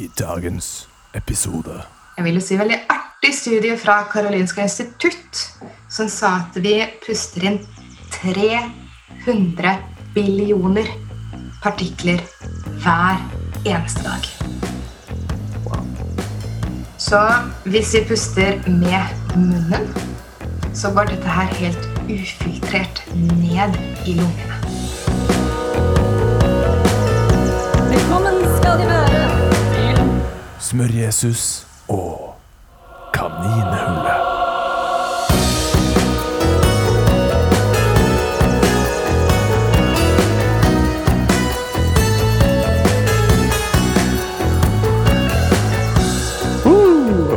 i dagens episode. Jeg vil si veldig artig studie fra Karolinska institutt som sa at vi puster inn 300 billioner partikler hver eneste dag. Så hvis vi puster med munnen, så går dette her helt ufiltrert ned i lungene. Smør-Jesus og kaninhullet.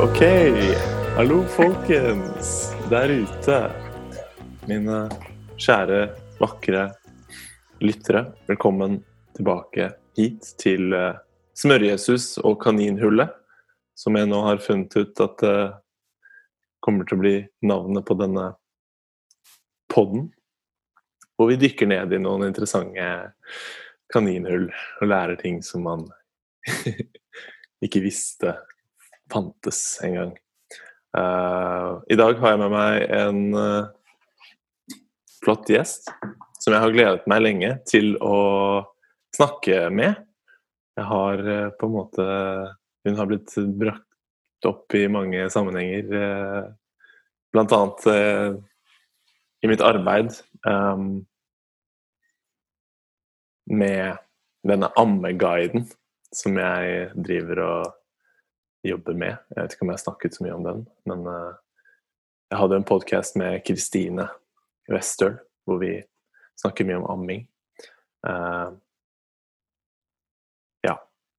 Ok. Hallo, folkens der ute. Mine kjære, vakre lyttere. Velkommen tilbake hit til uh, Smør-Jesus og Kaninhullet. Som jeg nå har funnet ut at uh, kommer til å bli navnet på denne podden. Hvor vi dykker ned i noen interessante kaninhull og lærer ting som man ikke visste fantes engang. Uh, I dag har jeg med meg en uh, flott gjest som jeg har gledet meg lenge til å snakke med. Jeg har uh, på en måte Hun har blitt brakt opp i mange sammenhenger, uh, blant annet uh, i mitt arbeid um, med denne ammeguiden som jeg driver og jobber med. Jeg vet ikke om jeg har snakket så mye om den, men uh, jeg hadde en podkast med Kristine Western hvor vi snakker mye om amming. Uh,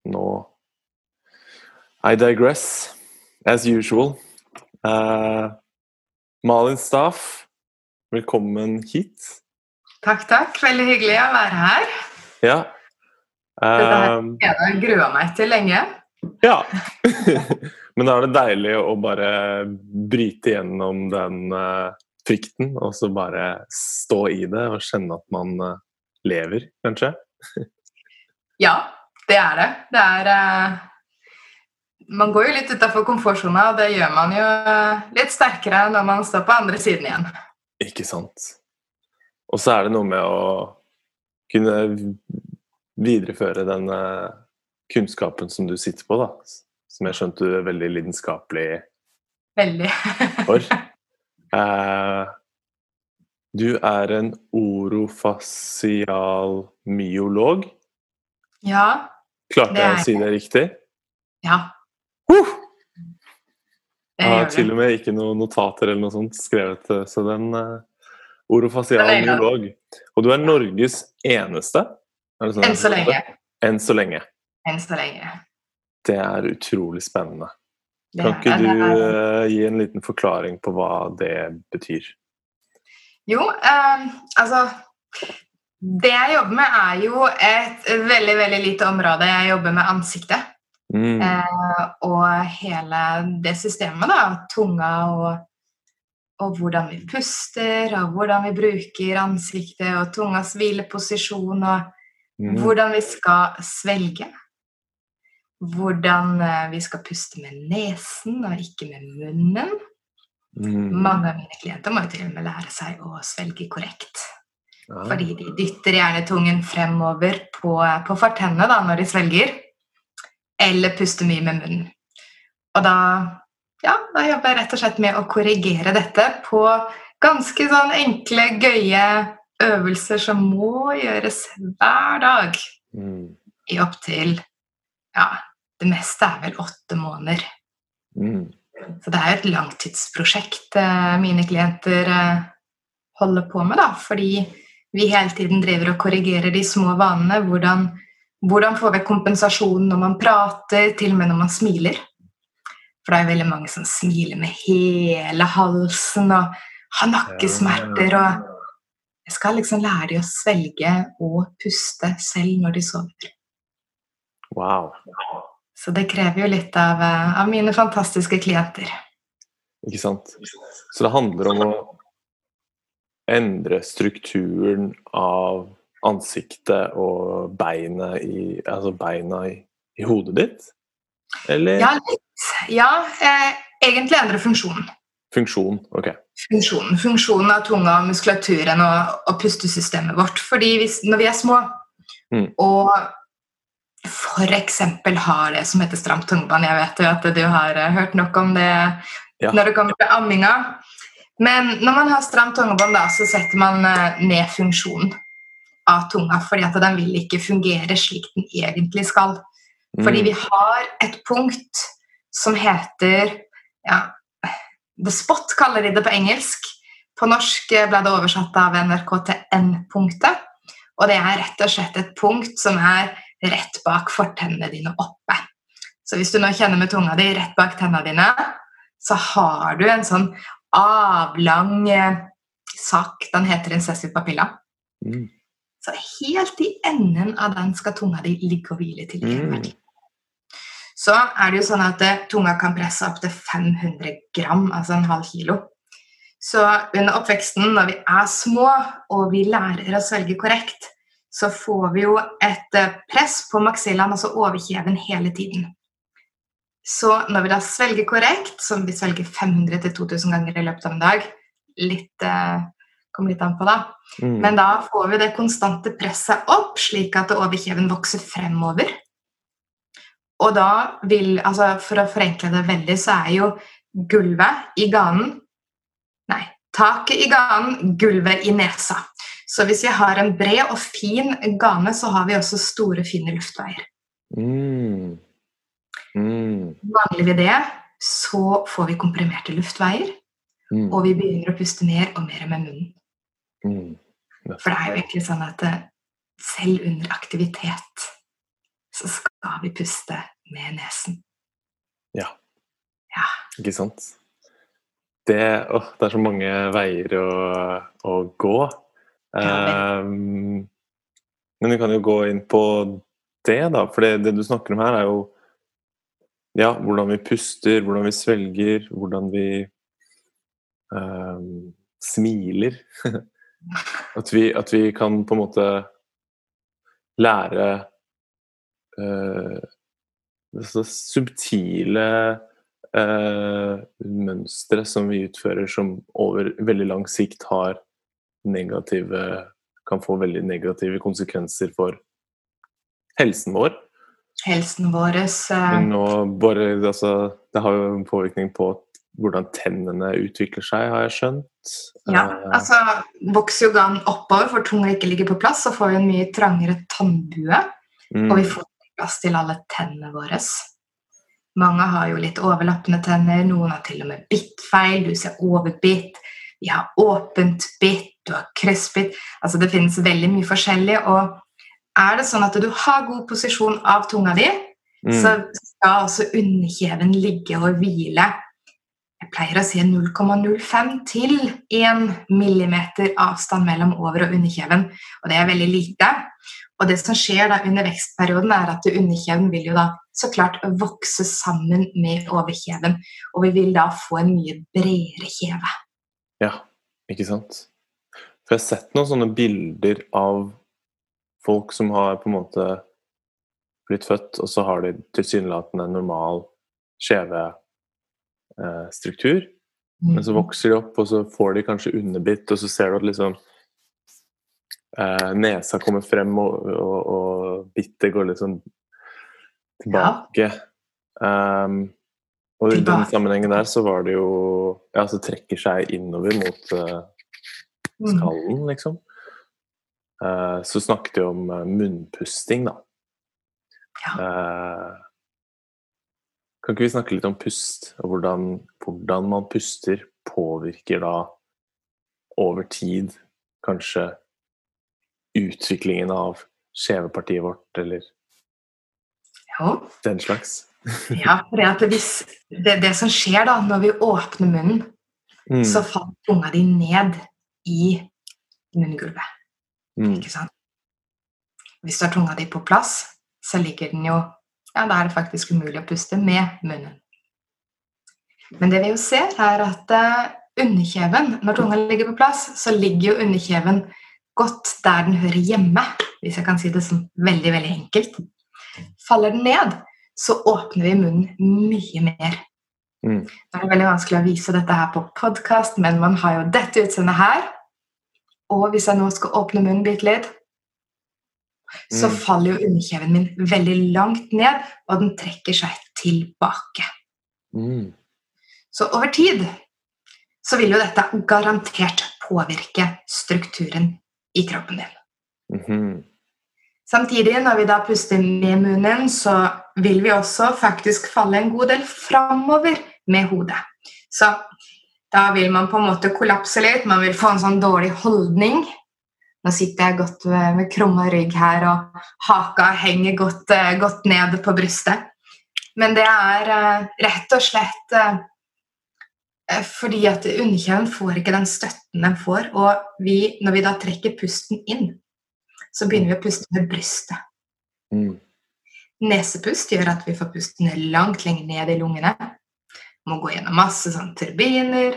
nå I digress, as usual. Uh, Malin Staff, velkommen hit. Takk, takk. Veldig hyggelig å være her. Ja. Dette her Um, Jeg har grua meg til lenge. Ja. Men da er det deilig å bare bryte gjennom den uh, frykten, og så bare stå i det og kjenne at man uh, lever, kanskje. Ja, det er det. Det er eh, Man går jo litt utafor komfortsona, og det gjør man jo eh, litt sterkere når man står på andre siden igjen. Ikke sant. Og så er det noe med å kunne videreføre den eh, kunnskapen som du sitter på, da. Som jeg skjønte du er veldig lidenskapelig Veldig. for. Eh, du er en orofasialmyolog. ja. Klarte jeg å si det riktig? Ja. Uh! Jeg har til og med ikke noen notater eller noe sånt skrevet, eh, så den uh, neurolog. Og du er Norges eneste? Er det sånn Enn så lenge. Enn så lenge. Enn så lenge. Det er utrolig spennende. Kan ikke du eh, gi en liten forklaring på hva det betyr? Jo, um, altså Det jeg jobber med, er jo et veldig veldig lite område. Jeg jobber med ansiktet. Mm. Eh, og hele det systemet, da. Tunga og, og hvordan vi puster, og hvordan vi bruker ansiktet, og tungas hvileposisjon, og Mm. hvordan vi skal svelge. Hvordan eh, vi skal puste med nesen og ikke med munnen. Mm. Mange av mine klienter må jo til og med lære seg å svelge korrekt. Ja. Fordi de dytter gjerne tungen fremover på, på fortennene da, når de svelger. Eller puster mye med munnen. Og da, ja, da jobber jeg rett og slett med å korrigere dette på ganske sånn enkle, gøye øvelser som må gjøres hver dag Mm. i opptil Ja, det meste er vel åtte måneder. Mm. Så det er jo et langtidsprosjekt eh, mine klienter eh, holder på med, da, fordi vi hele tiden driver og korrigerer de små vanene. Hvordan, hvordan får vi kompensasjon når man prater, til og med når man smiler? For det er veldig mange som smiler med hele halsen og har nakkesmerter og Jeg skal liksom lære de å svelge og puste selv når de sover. Wow. Så det krever jo litt av, eh, av mine fantastiske klienter. Ikke sant? Så det handler om å endre strukturen av ansiktet og beinet i, altså beina i, i hodet ditt? Eller Ja, litt. Ja, eh, egentlig endre funksjonen. funksjon? Ok. Funksjonen, funksjonen av tunga, muskulaturen og, og pustesystemet vårt. Fordi hvis, når vi er små Mm. og f.eks. har det som heter stramt tungebånd Jeg vet jo at du har eh, hørt nok om det Ja. når det kommer til amminga. Men når man har stramt tungebånd, da, så setter man eh, ned funksjonen av tunga, fordi at den vil ikke fungere slik den egentlig skal. Fordi Mm. vi har et punkt som heter ja, The Spot kaller de det på engelsk. På norsk ble det oversatt av NRK til N-punktet. Og det er rett og slett et punkt som er rett bak fortennene dine oppe. Så hvis du nå kjenner med tunga di rett bak tennene dine, så har du en sånn avlang eh, sak. Den heter incessive papilla. Mm. Så helt i enden av den skal tunga di ligge og hvile til. enhver Mm. Så er det jo sånn at eh, tunga kan presse opp til 500 gram, altså en halv kilo. Så under oppveksten, når vi er små og vi lærer å svelge korrekt, så får vi jo et eh, press på maxillaen, altså overkjeven, hele tiden. Så når vi da svelger korrekt, som vi svelger 500-2000 ganger i løpet av en dag litt, kom Kommer litt an på, da. Mm. Men da får vi det konstante presset opp, slik at overkjeven vokser fremover. Og da vil, altså For å forenkle det veldig, så er jo gulvet i ganen Nei, taket i ganen, gulvet i nesa. Så hvis vi har en bred og fin gane, så har vi også store, fine luftveier. Mm. Mm. Mangler vi det, så får vi komprimerte luftveier, Mm. og vi begynner å puste mer og mer med munnen. Mm. For det er jo egentlig sånn at eh, selv under aktivitet så skal vi puste med nesen. ja Ikke sant? Det, å, det er så mange veier å, å gå. Ja, um, men vi kan jo gå inn på det, da. For det, det du snakker om her, er jo ja, hvordan vi puster, hvordan vi svelger, hvordan vi eh, smiler. at, vi, at vi kan på en måte lære eh, så subtile eh, mønstre som vi utfører som over veldig lang sikt har negative kan få veldig negative konsekvenser for helsen vår. Helsen vår bare, altså, det har jo en påvirkning på hvordan tennene utvikler seg, har jeg skjønt. ja, Eh, altså, Vokser jo ganen oppover, for tunga ikke ligger på plass, så får vi en mye trangere tannbue. mm, Og vi får plass til alle tennene våre. Mange har jo litt overlappende tenner, noen har til og med bittfeil. Du ser overbitt, vi har åpent bitt, du har kryssbitt. Altså det finnes veldig mye forskjellig. Og er det sånn at du har god posisjon av tunga di, mm, så skal også underkjeven ligge og hvile. Jeg pleier å si 0,05 til 1 millimeter avstand mellom over- og underkjeven. Og det er veldig lite. Og det som skjer da under vekstperioden, er at underkjeven vil jo da så klart vokse sammen med overkjeven. Og vi vil da få en mye bredere kjeve. Ja, ikke sant? For jeg har sett noen sånne bilder av folk som har på en måte blitt født, og så har de tilsynelatende en normal kjevestruktur. Men så vokser de opp, og så får de kanskje underbitt, og så ser du at liksom eh, nesa kommer frem, og, og, og bittet går litt sånn tilbake. Um, og i den sammenhengen der så var det jo Ja, så trekker seg innover mot eh, Mm. skallen, liksom. Eh, så snakket vi om eh, munnpusting, da. Ja. Eh, kan ikke vi snakke litt om pust, og hvordan, hvordan man puster påvirker da over tid kanskje utviklingen av skjevepartiet vårt, eller ja. den slags? Ja, for det, at hvis, det, det som skjer da når vi åpner munnen, Mm, så faller tunga di ned i munngulvet. Mm, Ikke sant? Hvis du har tunga di på plass, så ligger den jo Ja, da er det faktisk umulig å puste med munnen. Men det vi jo ser, er at eh, underkjeven, når tunga ligger på plass, så ligger jo underkjeven godt der den hører hjemme, hvis jeg kan si det sånn veldig, veldig enkelt. Faller den ned, så åpner vi munnen mye mer. Mm. Det er veldig vanskelig å vise dette her på podkast, men man har jo dette utseendet her. Og hvis jeg nå skal åpne munnen bitte litt, så Mm. faller jo underkjeven min veldig langt ned, og den trekker seg tilbake. Mm. Så over tid så vil jo dette garantert påvirke strukturen i kroppen din. Mhm. Samtidig, når vi da puster med munnen, så vil vi også faktisk falle en god del framover med hodet. Så da vil man på en måte kollapse litt, man vil få en sånn dårlig holdning. Nå sitter jeg godt med, med krumma rygg her, og haka henger godt, eh, godt ned på brystet. Men det er eh, rett og slett eh, fordi at underkjeven får ikke den støtten den får. Og vi, når vi da trekker pusten inn, så begynner vi å puste med brystet. Mm. Nesepust gjør at vi får pusten langt lenger ned i lungene. Må gå gjennom masse sånn turbiner,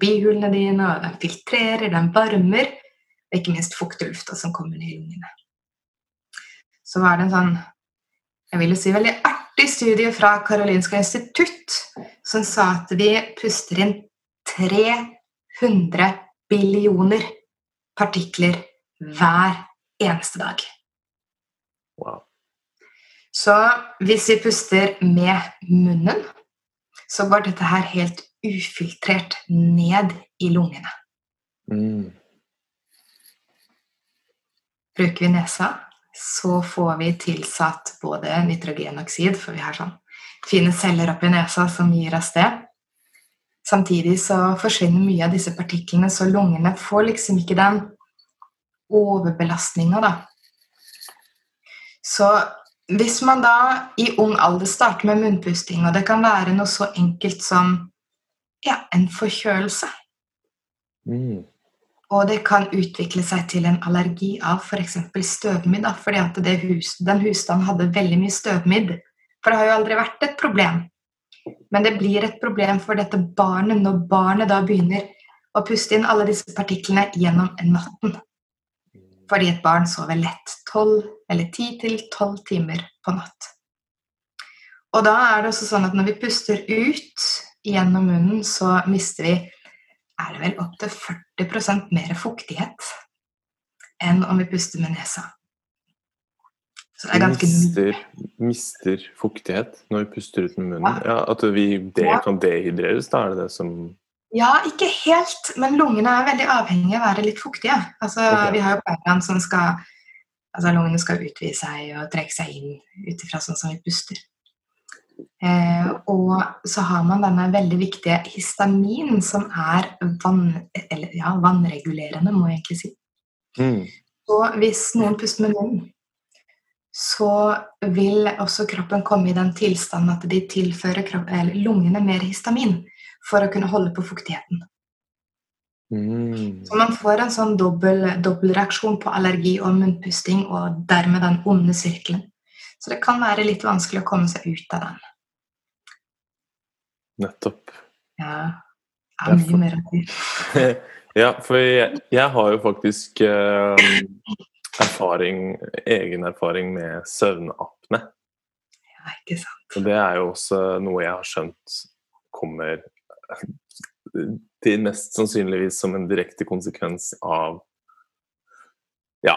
bihulene dine, og den filtrerer, den varmer, og ikke minst fukter lufta som kommer ned i lungene. Så var det en sånn jeg vil si veldig artig studie fra Karolinska institutt som sa at vi puster inn 300 billioner partikler hver eneste dag. Wow. Så hvis vi puster med munnen, så går dette her helt ufiltrert ned i lungene. Mm. Bruker vi nesa, så får vi tilsatt både nitrogenoksid, for vi har sånn fine celler oppi nesa som gir oss det. Samtidig så forsvinner mye av disse partiklene, så lungene får liksom ikke den overbelastninga, da. Så hvis man da i ung alder starter med munnpusting, og det kan være noe så enkelt som ja, en forkjølelse, Mm. og det kan utvikle seg til en allergi av f.eks. støvmidd, da, fordi at hus, den husstanden hadde veldig mye støvmidd. For det har jo aldri vært et problem. Men det blir et problem for dette barnet når barnet da begynner å puste inn alle disse partiklene gjennom natten. Fordi et barn sover lett 12 eller 10 til 12 timer på natt. Og da er det også sånn at når vi puster ut gjennom munnen, så mister vi er det vel opptil 40% mer fuktighet enn om vi puster med nesa. Så det er ganske mister, mister fuktighet når vi puster ut med munnen. Ja, At vi det Ja. kan dehydreres, da er det det som Ja, ikke helt, men lungene er veldig avhengige av å være litt fuktige. Altså, okay. Vi har jo pleieland som skal Altså, lungene skal utvide seg og trekke seg inn ut ifra sånn som vi puster. Eh, og så har man denne veldig viktige histamin, som er vann, eller, ja, vannregulerende, må jeg egentlig si. mm. Og hvis noen puster med munnen, så vil også kroppen komme i den tilstanden at de tilfører kroppen, eller lungene mer histamin for å kunne holde på fuktigheten. Mm. Så man får en sånn dobbel, dobbeltreaksjon på allergi og munnpusting, og dermed den onde sirkelen. Så det kan være litt vanskelig å komme seg ut av den. Nettopp. Ja, det er mye mer av ja, for jeg, jeg har jo faktisk eh, erfaring, egen erfaring med søvnapne. Ja, ikke sant. Og det er jo også noe jeg har skjønt kommer til mest sannsynligvis som en direkte konsekvens av ja,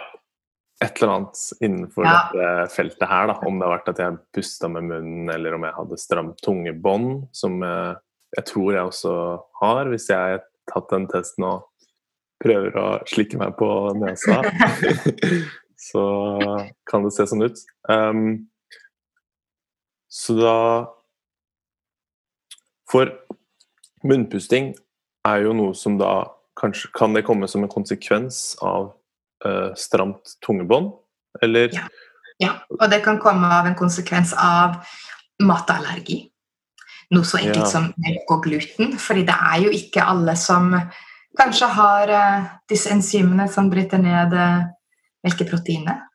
et eller annet innenfor Ja. dette feltet her. Da. Om det har vært at jeg pusta med munnen, eller om jeg hadde stramt tungebånd, som eh, jeg tror jeg også har, hvis jeg har tatt den testen og prøver å slikke meg på nesa. så kan det se sånn ut. Um, så da For munnpusting er jo noe som da kanskje Kan det komme som en konsekvens av uh, stramt tungebånd? Eller Ja. Ja, og det kan komme av en konsekvens av matallergi. Noe så enkelt Ja. som melk og gluten, fordi det er jo ikke alle som kanskje har uh, disse enzymene som bryter ned uh, melkeproteinet.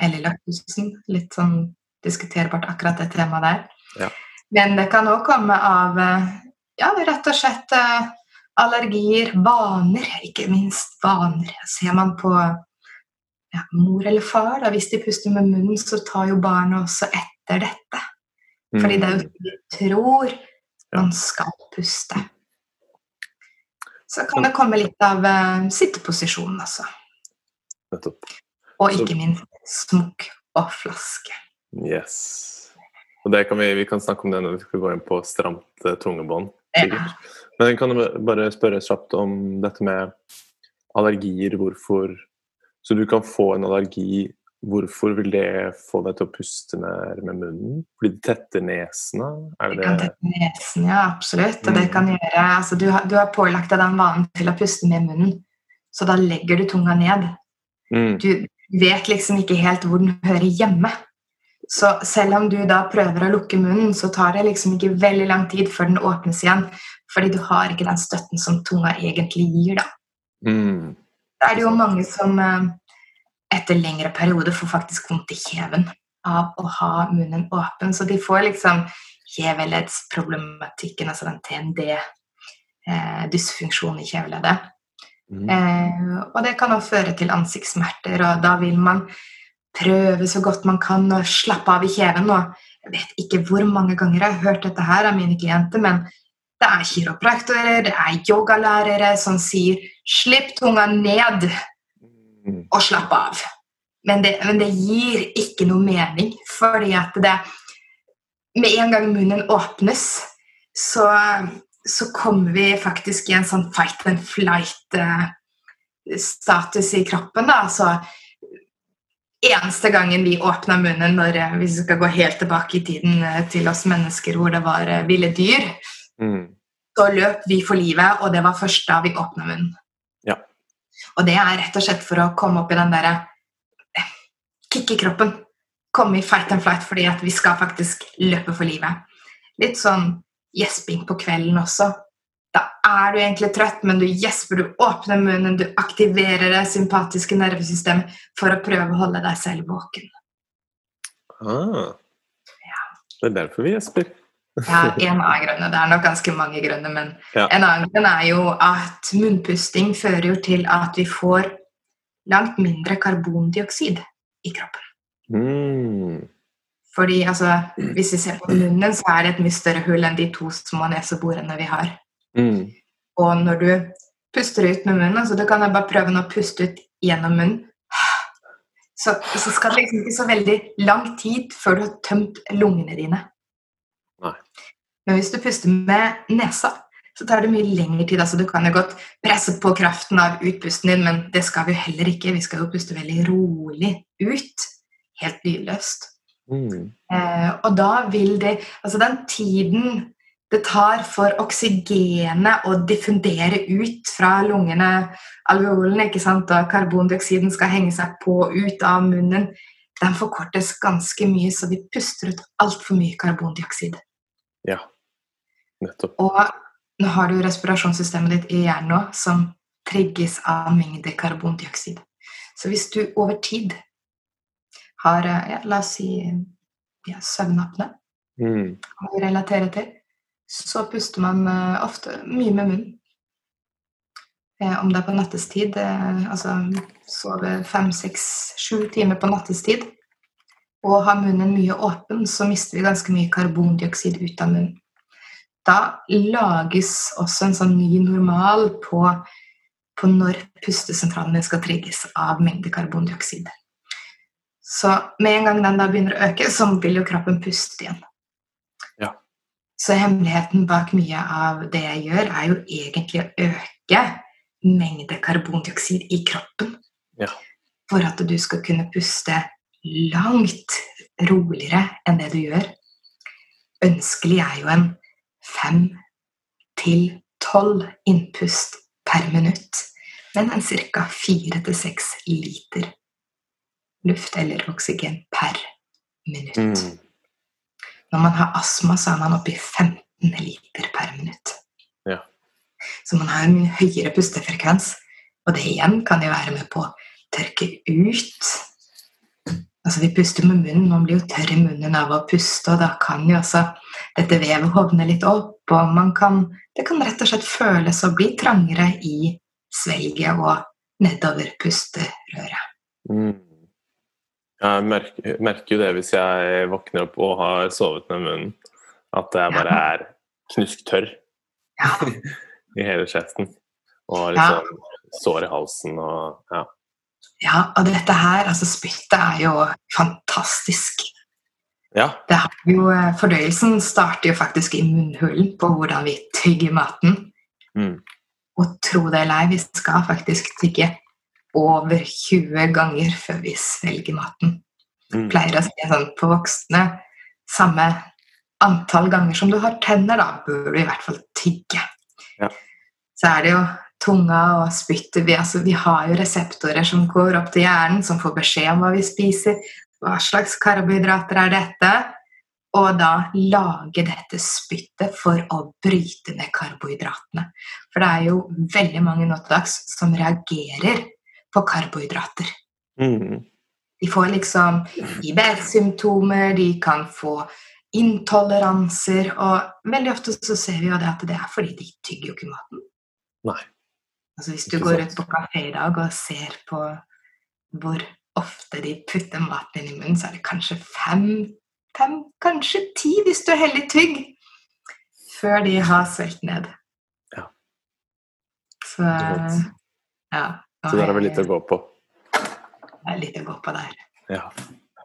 Eller laktosen. Litt sånn diskuterbart akkurat det temaet der. Ja. Men det kan òg komme av ja, rett og slett eh, allergier, vaner, ikke minst vaner. Ser man på ja, mor eller far, da, hvis de puster med munnen, så tar jo barna også etter dette. Fordi det er jo Mm. du tror man skal puste. Så kan det komme litt av uh, sitteposisjonen, også. Nettopp. Og Så- ikke minst smokk og flaske. Yes. Og det kan vi, vi kan snakke om det når vi skal gå inn på stramt eh, tungebånd. Sikkert. Men jeg kan jo bare spørre kjapt om dette med allergier. Hvorfor Så du kan få en allergi. Hvorfor vil det få deg til å puste mer med munnen? Fordi det tetter nesene? Er Det det kan tette nesen, ja, absolutt. Og det Mm. kan gjøre altså, du, har, du har pålagt deg den vanen til å puste med munnen, så da legger du tunga ned. Mm. Du vet liksom ikke helt hvor den hører hjemme. Så selv om du da prøver å lukke munnen, så tar det liksom ikke veldig lang tid før den åpnes igjen. Fordi du har ikke den støtten som tunga egentlig gir, da. Mm. Da er det jo mange som eh, etter lengre perioder får faktisk vondt i kjeven av å ha munnen åpen. Så de får liksom kjeveleddsproblematikken, altså den TND-dysfunksjonen i kjeveleddet. Mm. Eh, og det kan også føre til ansiktssmerter, og da vil man prøve så godt man kan og slappe av i kjeven. Og jeg vet ikke hvor mange ganger jeg har hørt dette her av mine klienter, men det er kiropraktorer, det er yogalærere som sier 'slipp tunga ned' og slapp av. Men det, men det gir ikke noe mening, fordi at det Med en gang munnen åpnes, så, så kommer vi faktisk i en sånn fight and flight-status i kroppen. da, så Eneste gangen vi åpna munnen, når, eh, hvis vi skal gå helt tilbake i tiden eh, til oss mennesker hvor det var eh, ville dyr, Mm. så løp vi for livet, og det var først da vi åpna munnen. Ja. Og det er rett og slett for å komme opp i den derre Kicke kroppen. Komme i fight and flight fordi at vi skal faktisk løpe for livet. Litt sånn gjesping på kvelden også. Da er du egentlig trøtt, men du gjesper, du åpner munnen, du aktiverer det sympatiske nervesystemet for å prøve å holde deg selv våken. Ah. Det er derfor vi gjesper. Ja, en av grunnene. Det er nok ganske mange grunner, men Ja. en annen grunn er jo at munnpusting fører jo til at vi får langt mindre karbondioksid i kroppen. Mm. Fordi altså, hvis vi ser på munnen, så er det et mye større hull enn de to små neseborene vi har. Mm. Og når du puster ut med munnen, så du kan bare prøve å puste ut gjennom munnen, så, så skal det liksom ikke så veldig lang tid før du har tømt lungene dine. Nei. Men hvis du puster med nesa, så tar det mye lengre tid. Altså, du kan jo godt presse på kraften av utpusten din, men det skal vi jo heller ikke. Vi skal jo puste veldig rolig ut. Helt lydløst. Mm. Eh, og da vil det Altså den tiden det tar for oksygenet å diffundere ut fra lungene, alveolene, ikke sant, og karbondioksiden skal henge seg på ut av munnen, den forkortes ganske mye, så vi puster ut altfor mye karbondioksid. Ja. Nettopp. Og nå har du respirasjonssystemet ditt i hjernen nå, som trigges av mengde karbondioksid. Så hvis du over tid har, eh, ja, la oss si, ja, søvnapne, Mm. relatere til, så puster man eh, ofte mye med munnen. Eh, om det er på nattestid, eh, altså sove fem, seks, sju timer på nattestid, og har munnen mye åpen, så mister vi ganske mye karbondioksid ut av munnen. Da lages også en sånn ny normal på, på når pustesentralene skal trigges av mengde karbondioksid. Så med en gang den da begynner å øke, så vil jo kroppen puste igjen. Så hemmeligheten bak mye av det jeg gjør, er jo egentlig å øke mengde karbondioksid i kroppen. Ja. For at du skal kunne puste langt roligere enn det du gjør. Ønskelig er jo en fem til tolv innpust per minutt, men en ca. fire til seks liter luft eller oksygen per minutt. Mm. Når man har astma, så er man oppe i 15 liter per minutt. Ja. Så man har en mye høyere pustefrekvens, og det igjen kan jo være med på å tørke ut. Altså Vi puster med munnen, man blir jo tørr i munnen av å puste, og da kan jo også dette vevet hovne litt opp, og man kan, det kan rett og slett føles å bli trangere i svelget og nedover pusterøret. Mm. Jeg merker, merker jo det hvis jeg våkner opp og har sovet med munnen. At jeg bare er knusktørr Ja. i hele kjeften. Og liksom sår i halsen og ja. ja, og dette her, altså spyttet er jo fantastisk. Ja. Det har jo, eh, fordøyelsen starter jo faktisk i munnhulen på hvordan vi tygger maten. Mm. Og tro det eller ei, vi skal faktisk tygge over 20 ganger før vi svelger maten. Mm. Pleier å si sånn på voksne samme antall ganger som du har tenner, da bør du i hvert fall tygge. Ja. Så er det jo tunga og spyttet vi, altså, vi har jo reseptorer som går opp til hjernen, som får beskjed om hva vi spiser. Hva slags karbohydrater er dette? Og da lage dette spyttet for å bryte ned karbohydratene. For det er jo veldig mange nå til dags som reagerer på karbohydrater. Mm. De får liksom IBS-symptomer, de kan få intoleranser, og veldig ofte så ser vi jo det at det er fordi de tygger jo ikke maten. Nei. Altså Hvis du Ikke går sant. ut på kafé i dag og ser på hvor ofte de putter maten inn i munnen, så er det kanskje fem, fem kanskje ti hvis du er heldig tygg, før de har svelget ned. Ja. Så ja. Så der er vel litt å gå på. Det er litt å gå på der. Ja.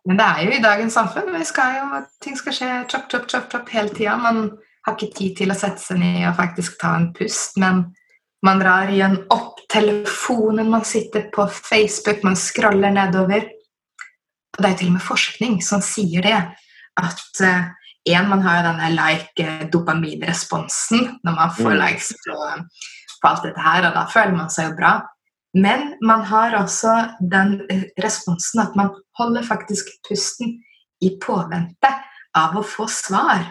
Men det er jo i dagens samfunn. Vi skal jo, ting skal skje chop, chop, chop, chop hele tida. Man har ikke tid til å sette seg ned og faktisk ta en pust, men man drar igjen opp telefonen, man sitter på Facebook, man scroller nedover. Og det er jo til og med forskning som sier det. At én, en, man har jo denne like-dopaminresponsen når man får Mm. likes på, på alt dette her, og da føler man seg jo bra. Men man har også den responsen at man holder faktisk pusten i påvente av å få svar.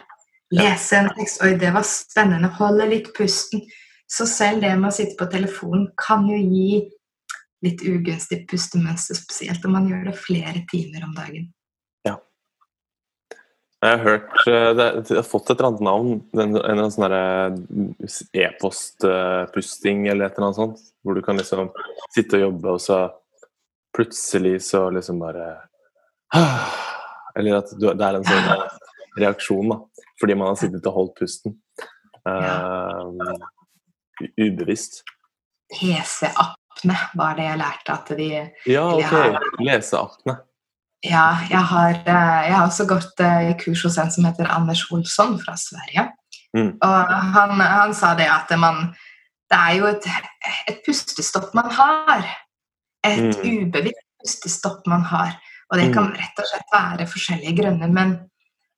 Lese en tekst Oi, det var spennende. Holde litt pusten. Så selv det med å sitte på telefonen kan jo gi litt ugunstig pustemønster, spesielt om man gjør det flere timer om dagen. Jeg har hørt eh, det, det har fått et eller annet navn. En, eller annen sånn e-postpusting eller et eller annet sånt. Hvor du kan liksom sitte og jobbe, og så plutselig så liksom bare Eller at det er en sånn reaksjon, da. Fordi man har sittet og holdt pusten. Eh, u- ubevisst. PC-apne var det jeg lærte at de Ja, Ja. OK. Leseapne. Ja, jeg har, eh, jeg har også gått eh, i kurs hos en som heter Anders Olsson fra Sverige. Mm. Og han, han sa det at man Det er jo et, et pustestopp man har. Et Mm. ubevisst pustestopp man har. Og det kan rett og slett være forskjellige grunner. Men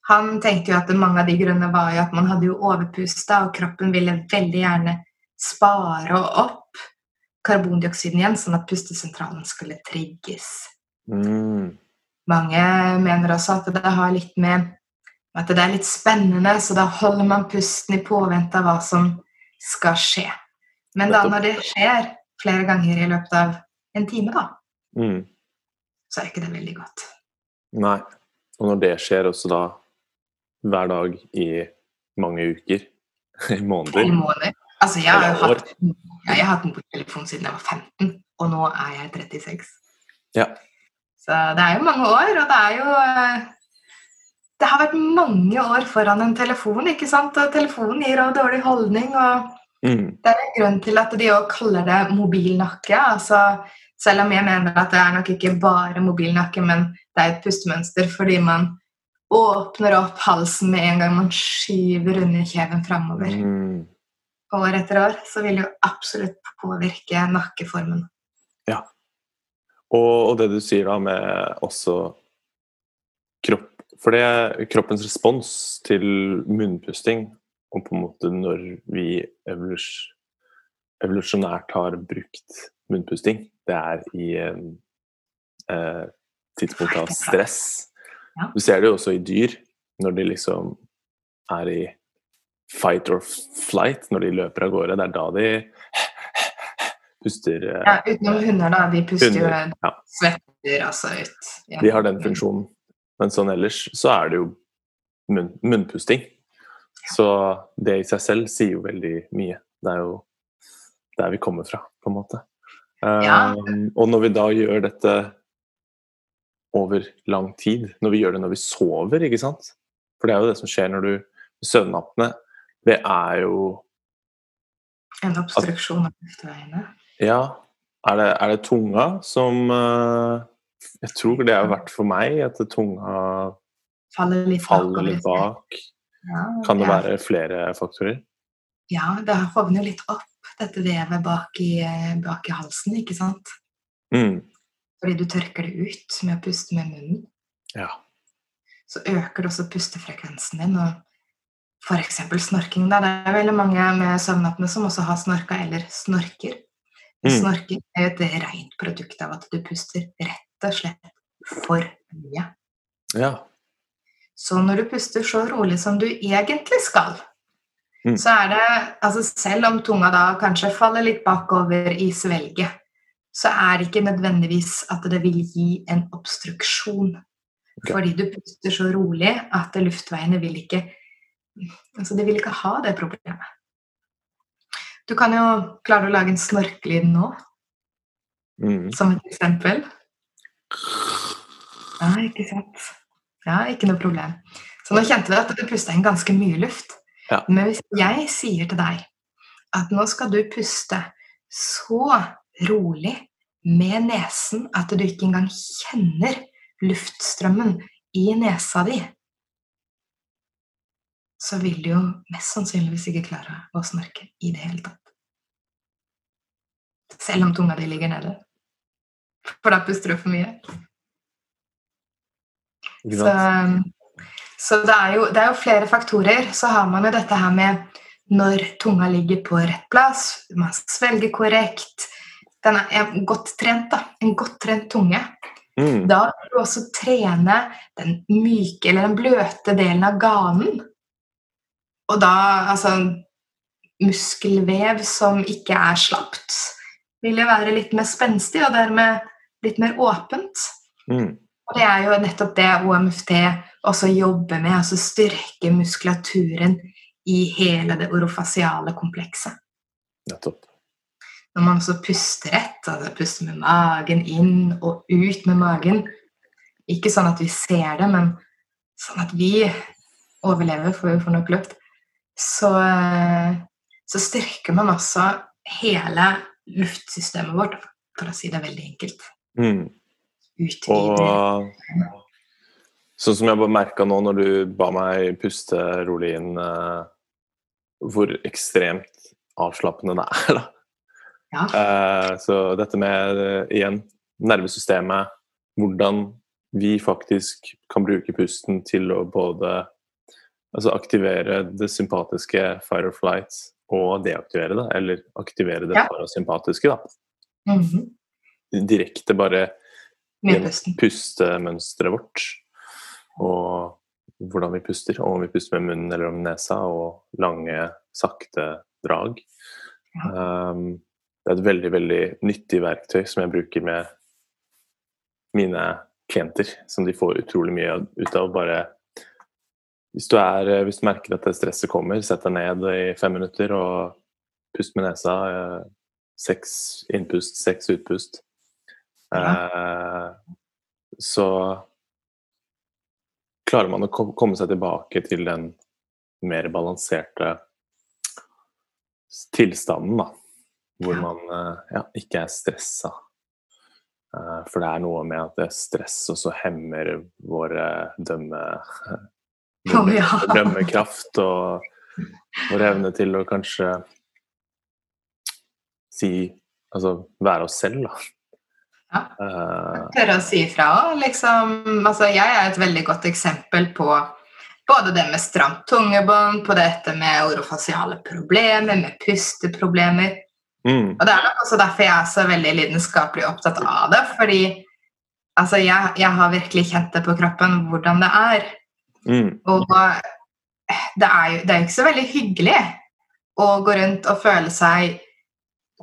han tenkte jo at mange av de grunnene var jo at man hadde jo overpusta, og kroppen ville veldig gjerne spare opp karbondioksiden igjen, sånn at pustesentralen skulle trigges. Mm. Mange mener også at det har litt med at det er litt spennende, så da holder man pusten i påvente av hva som skal skje. Men da når det skjer flere ganger i løpet av en time, da, Mm. så er ikke det veldig godt. Nei. Og når det skjer også da hver dag i mange uker, i måneder I måneder. Altså, jeg har hatt, jeg har hatt mobiltelefon siden jeg var 15, og nå er jeg 36. Ja. Så det er jo mange år, og det er jo eh, Det har vært mange år foran en telefon, ikke sant? Og telefonen gir òg dårlig holdning, og Mm. det er en grunn til at de òg kaller det mobilnakke. Altså, selv om jeg mener at det er nok ikke bare mobilnakke, men det er et pustemønster fordi man åpner opp halsen med en gang man skyver underkjeven framover. Mm. År etter år så vil det jo absolutt påvirke nakkeformen. Og, og det du sier da med også kropp For det kroppens respons til munnpusting, og på en måte når vi evolus, evolusjonært har brukt munnpusting, det er i en eh, tidspunkt av stress. Du ser det jo også i dyr, når de liksom er i fight or flight, når de løper av gårde. Det er da de puster eh, Ja, utenom hunder, da. De puster jo. Ja. svetter altså ut. Ja. De har den funksjonen. Men sånn ellers så er det jo munn, munnpusting. Så det i seg selv sier jo veldig mye. Det er jo der vi kommer fra, på en måte. Ja. Um, og når vi da gjør dette over lang tid, når vi gjør det når vi sover, ikke sant For det er jo det som skjer når du søvnapné, det er jo En obstruksjon av luftveiene. Ja, er det, er det tunga som eh, Jeg tror det har vært for meg at tunga Faller litt faller litt bak. Ja, Kan det er- være flere faktorer? Ja, det hovner litt opp, dette vevet bak i, bak i halsen, ikke sant? Mm. Fordi du tørker det ut med å puste med munnen. Ja. Så øker det også pustefrekvensen din. og eksempel snorking. Da. Det er veldig mange med søvnapne som også har snorka eller snorker. Mm. Snorking er jo et rent produkt av at du puster rett og slett for mye. ja. Så når du puster så rolig som du egentlig skal, Mm. så er det altså Selv om tunga da kanskje faller litt bakover i svelget, så er det ikke nødvendigvis at det vil gi en obstruksjon. Okay. Fordi du puster så rolig at luftveiene vil ikke Altså, de vil ikke ha det problemet. Du kan jo klare å lage en snorkelyd nå, Mm. som et eksempel. Ja, ikke sant. Ja, ikke noe problem. Så nå kjente vi at du pusta inn ganske mye luft. Ja. Men hvis jeg sier til deg at nå skal du puste så rolig med nesen at du ikke engang kjenner luftstrømmen i nesa di, så vil du jo mest sannsynligvis ikke klare å snorke i det hele tatt. Selv om tunga di ligger nede. For da puster du for mye. Så, så det, er jo, det er jo flere faktorer. Så har man jo dette her med når tunga ligger på rett plass, man svelger korrekt. Den er godt trent, da. En godt trent tunge. Mm. Da vil du også trene den myke eller den bløte delen av ganen. Og da altså Muskelvev som ikke er slapt, vil jo være litt mer spenstig og dermed litt mer åpent. Mm. Og det er jo nettopp det OMFT også jobber med, altså styrke muskulaturen i hele det orofasiale komplekset. Nettopp. Når man også puster rett, altså puster med magen inn og ut med magen Ikke sånn at vi ser det, men sånn at vi overlever, for vi får nok luft, så, eh, så styrker man også hele luftsystemet vårt, for å si det veldig enkelt. Mm. Ut i det. Og sånn som jeg merka nå når du ba meg puste rolig inn, eh, hvor ekstremt avslappende det er, da. Ja. Eh, så dette med, igjen, nervesystemet, hvordan vi faktisk kan bruke pusten til å både altså aktivere det sympatiske fire or flight og deaktivere det, eller aktivere det Ja. parasympatiske, da. Mhm. Direkte bare pustemønsteret vårt. Og hvordan vi puster, og om vi puster med munnen eller om nesa, og lange, sakte drag. Um, det er et veldig, veldig nyttig verktøy som jeg bruker med mine klienter, som de får utrolig mye ut av. Bare hvis du, er, hvis du merker at stresset kommer, sett deg ned i fem minutter og pust med nesa. eh, Seks innpust, seks utpust. Eh, så klarer man å komme seg tilbake til den mer balanserte tilstanden, da. Hvor Ja. man eh, ja, ikke er stressa. Eh, for det er noe med at det er stress også hemmer våre dømme, ja. dømmekraft og vår evne til å kanskje si Altså være oss selv, da. Ja. Eh, tørre å si ifra òg. Liksom, altså, jeg er et veldig godt eksempel på både det med stramt tungebånd, på dette med orofasiale problemer, med pusteproblemer. mm, Og det er nok også derfor jeg er så veldig lidenskapelig opptatt av det. Fordi altså, jeg, jeg har virkelig kjent det på kroppen hvordan det er. Mm, Og det er jo det er ikke så veldig hyggelig å gå rundt og føle seg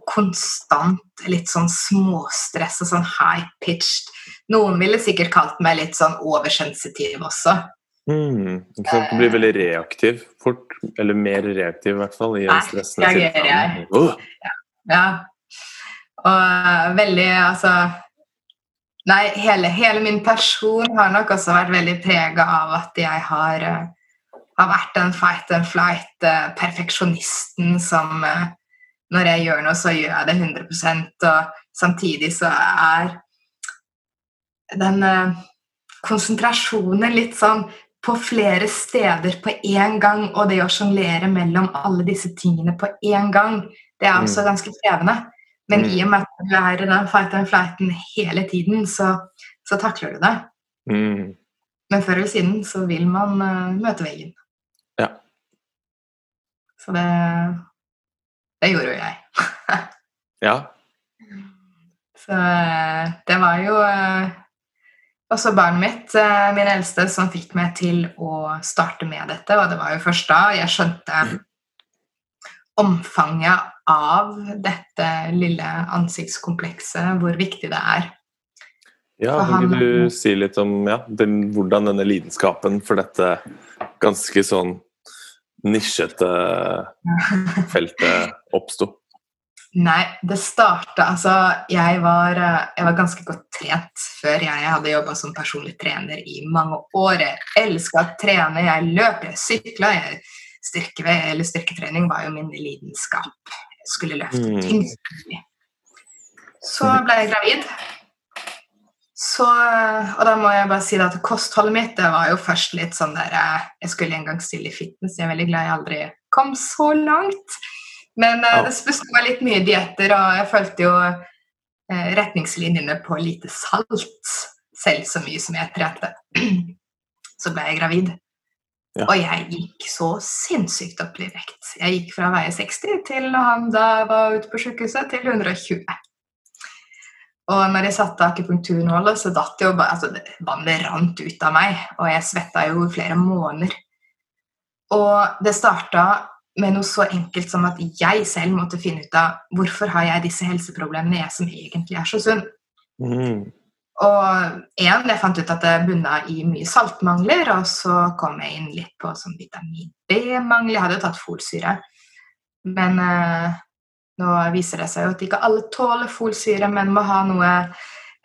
konstant litt sånn småstress og sånn high-pitched. Noen ville sikkert kalt meg litt sånn oversensitiv også. mm. Du blir veldig reaktiv fort. Eller mer reaktiv, i hvert fall. I en stressende jeg. Oh. Ja. Ja. Og eh, veldig Altså Nei, hele, hele min person har nok også vært veldig prega av at jeg har, eh, har vært den fight and flight-perfeksjonisten som eh, når jeg gjør noe, så gjør jeg det 100 og samtidig så er den eh, konsentrasjonen litt sånn på flere steder på én gang, og det å sjonglere mellom alle disse tingene på én gang, det er også Mm. ganske krevende. Men Mm. i og med at du er i den fight and flighten hele tiden, så, så takler du det. Mm. Men før eller siden så vil man uh, møte veggen. Ja. Så det Det gjorde jo jeg. Ja. Så eh, det var jo uh, også barnet mitt, uh, min eldste, som fikk meg til å starte med dette. Og det var jo først da jeg skjønte omfanget av dette lille ansiktskomplekset, hvor viktig det er. Ja, kan ikke du si litt om ja, den, hvordan denne lidenskapen for dette ganske sånn nisjete feltet oppsto? Nei, det starta Altså, jeg var, jeg var ganske godt trent før jeg hadde jobba som personlig trener i mange år. Jeg elska å trene, jeg løp, jeg sykla. Jeg styrke, eller styrketrening var jo min lidenskap. Jeg skulle løfte Mm. tyngst. Så ble jeg gravid. Så, og da må jeg bare si at kostholdet mitt det var jo først litt sånn der eh, Jeg skulle en gang stille i fitness, jeg er veldig glad jeg aldri kom så langt. Men eh, Ja. det besto av litt mye dietter, og jeg fulgte jo eh, retningslinjene på lite salt selv så mye som jeg trente. Så ble jeg gravid. Ja. Og jeg gikk så sinnssykt opp i vekt. Jeg gikk fra å veie 60 til han da var ute på sykehuset, til 120. Og når jeg satte akupunkturnålet, så datt jo bare altså, Vannet rant ut av meg, og jeg svetta jo i flere måneder. Og det starta med noe så enkelt som at jeg selv måtte finne ut av hvorfor har jeg disse helseproblemene, jeg som egentlig er så sunn. Mm. Og én, jeg fant ut at det bunna i mye saltmangler, og så kom jeg inn litt på sånn vitamin B-mangel. Jeg hadde jo tatt folsyre, men eh, nå viser det seg jo at ikke alle tåler folsyre, men må ha noe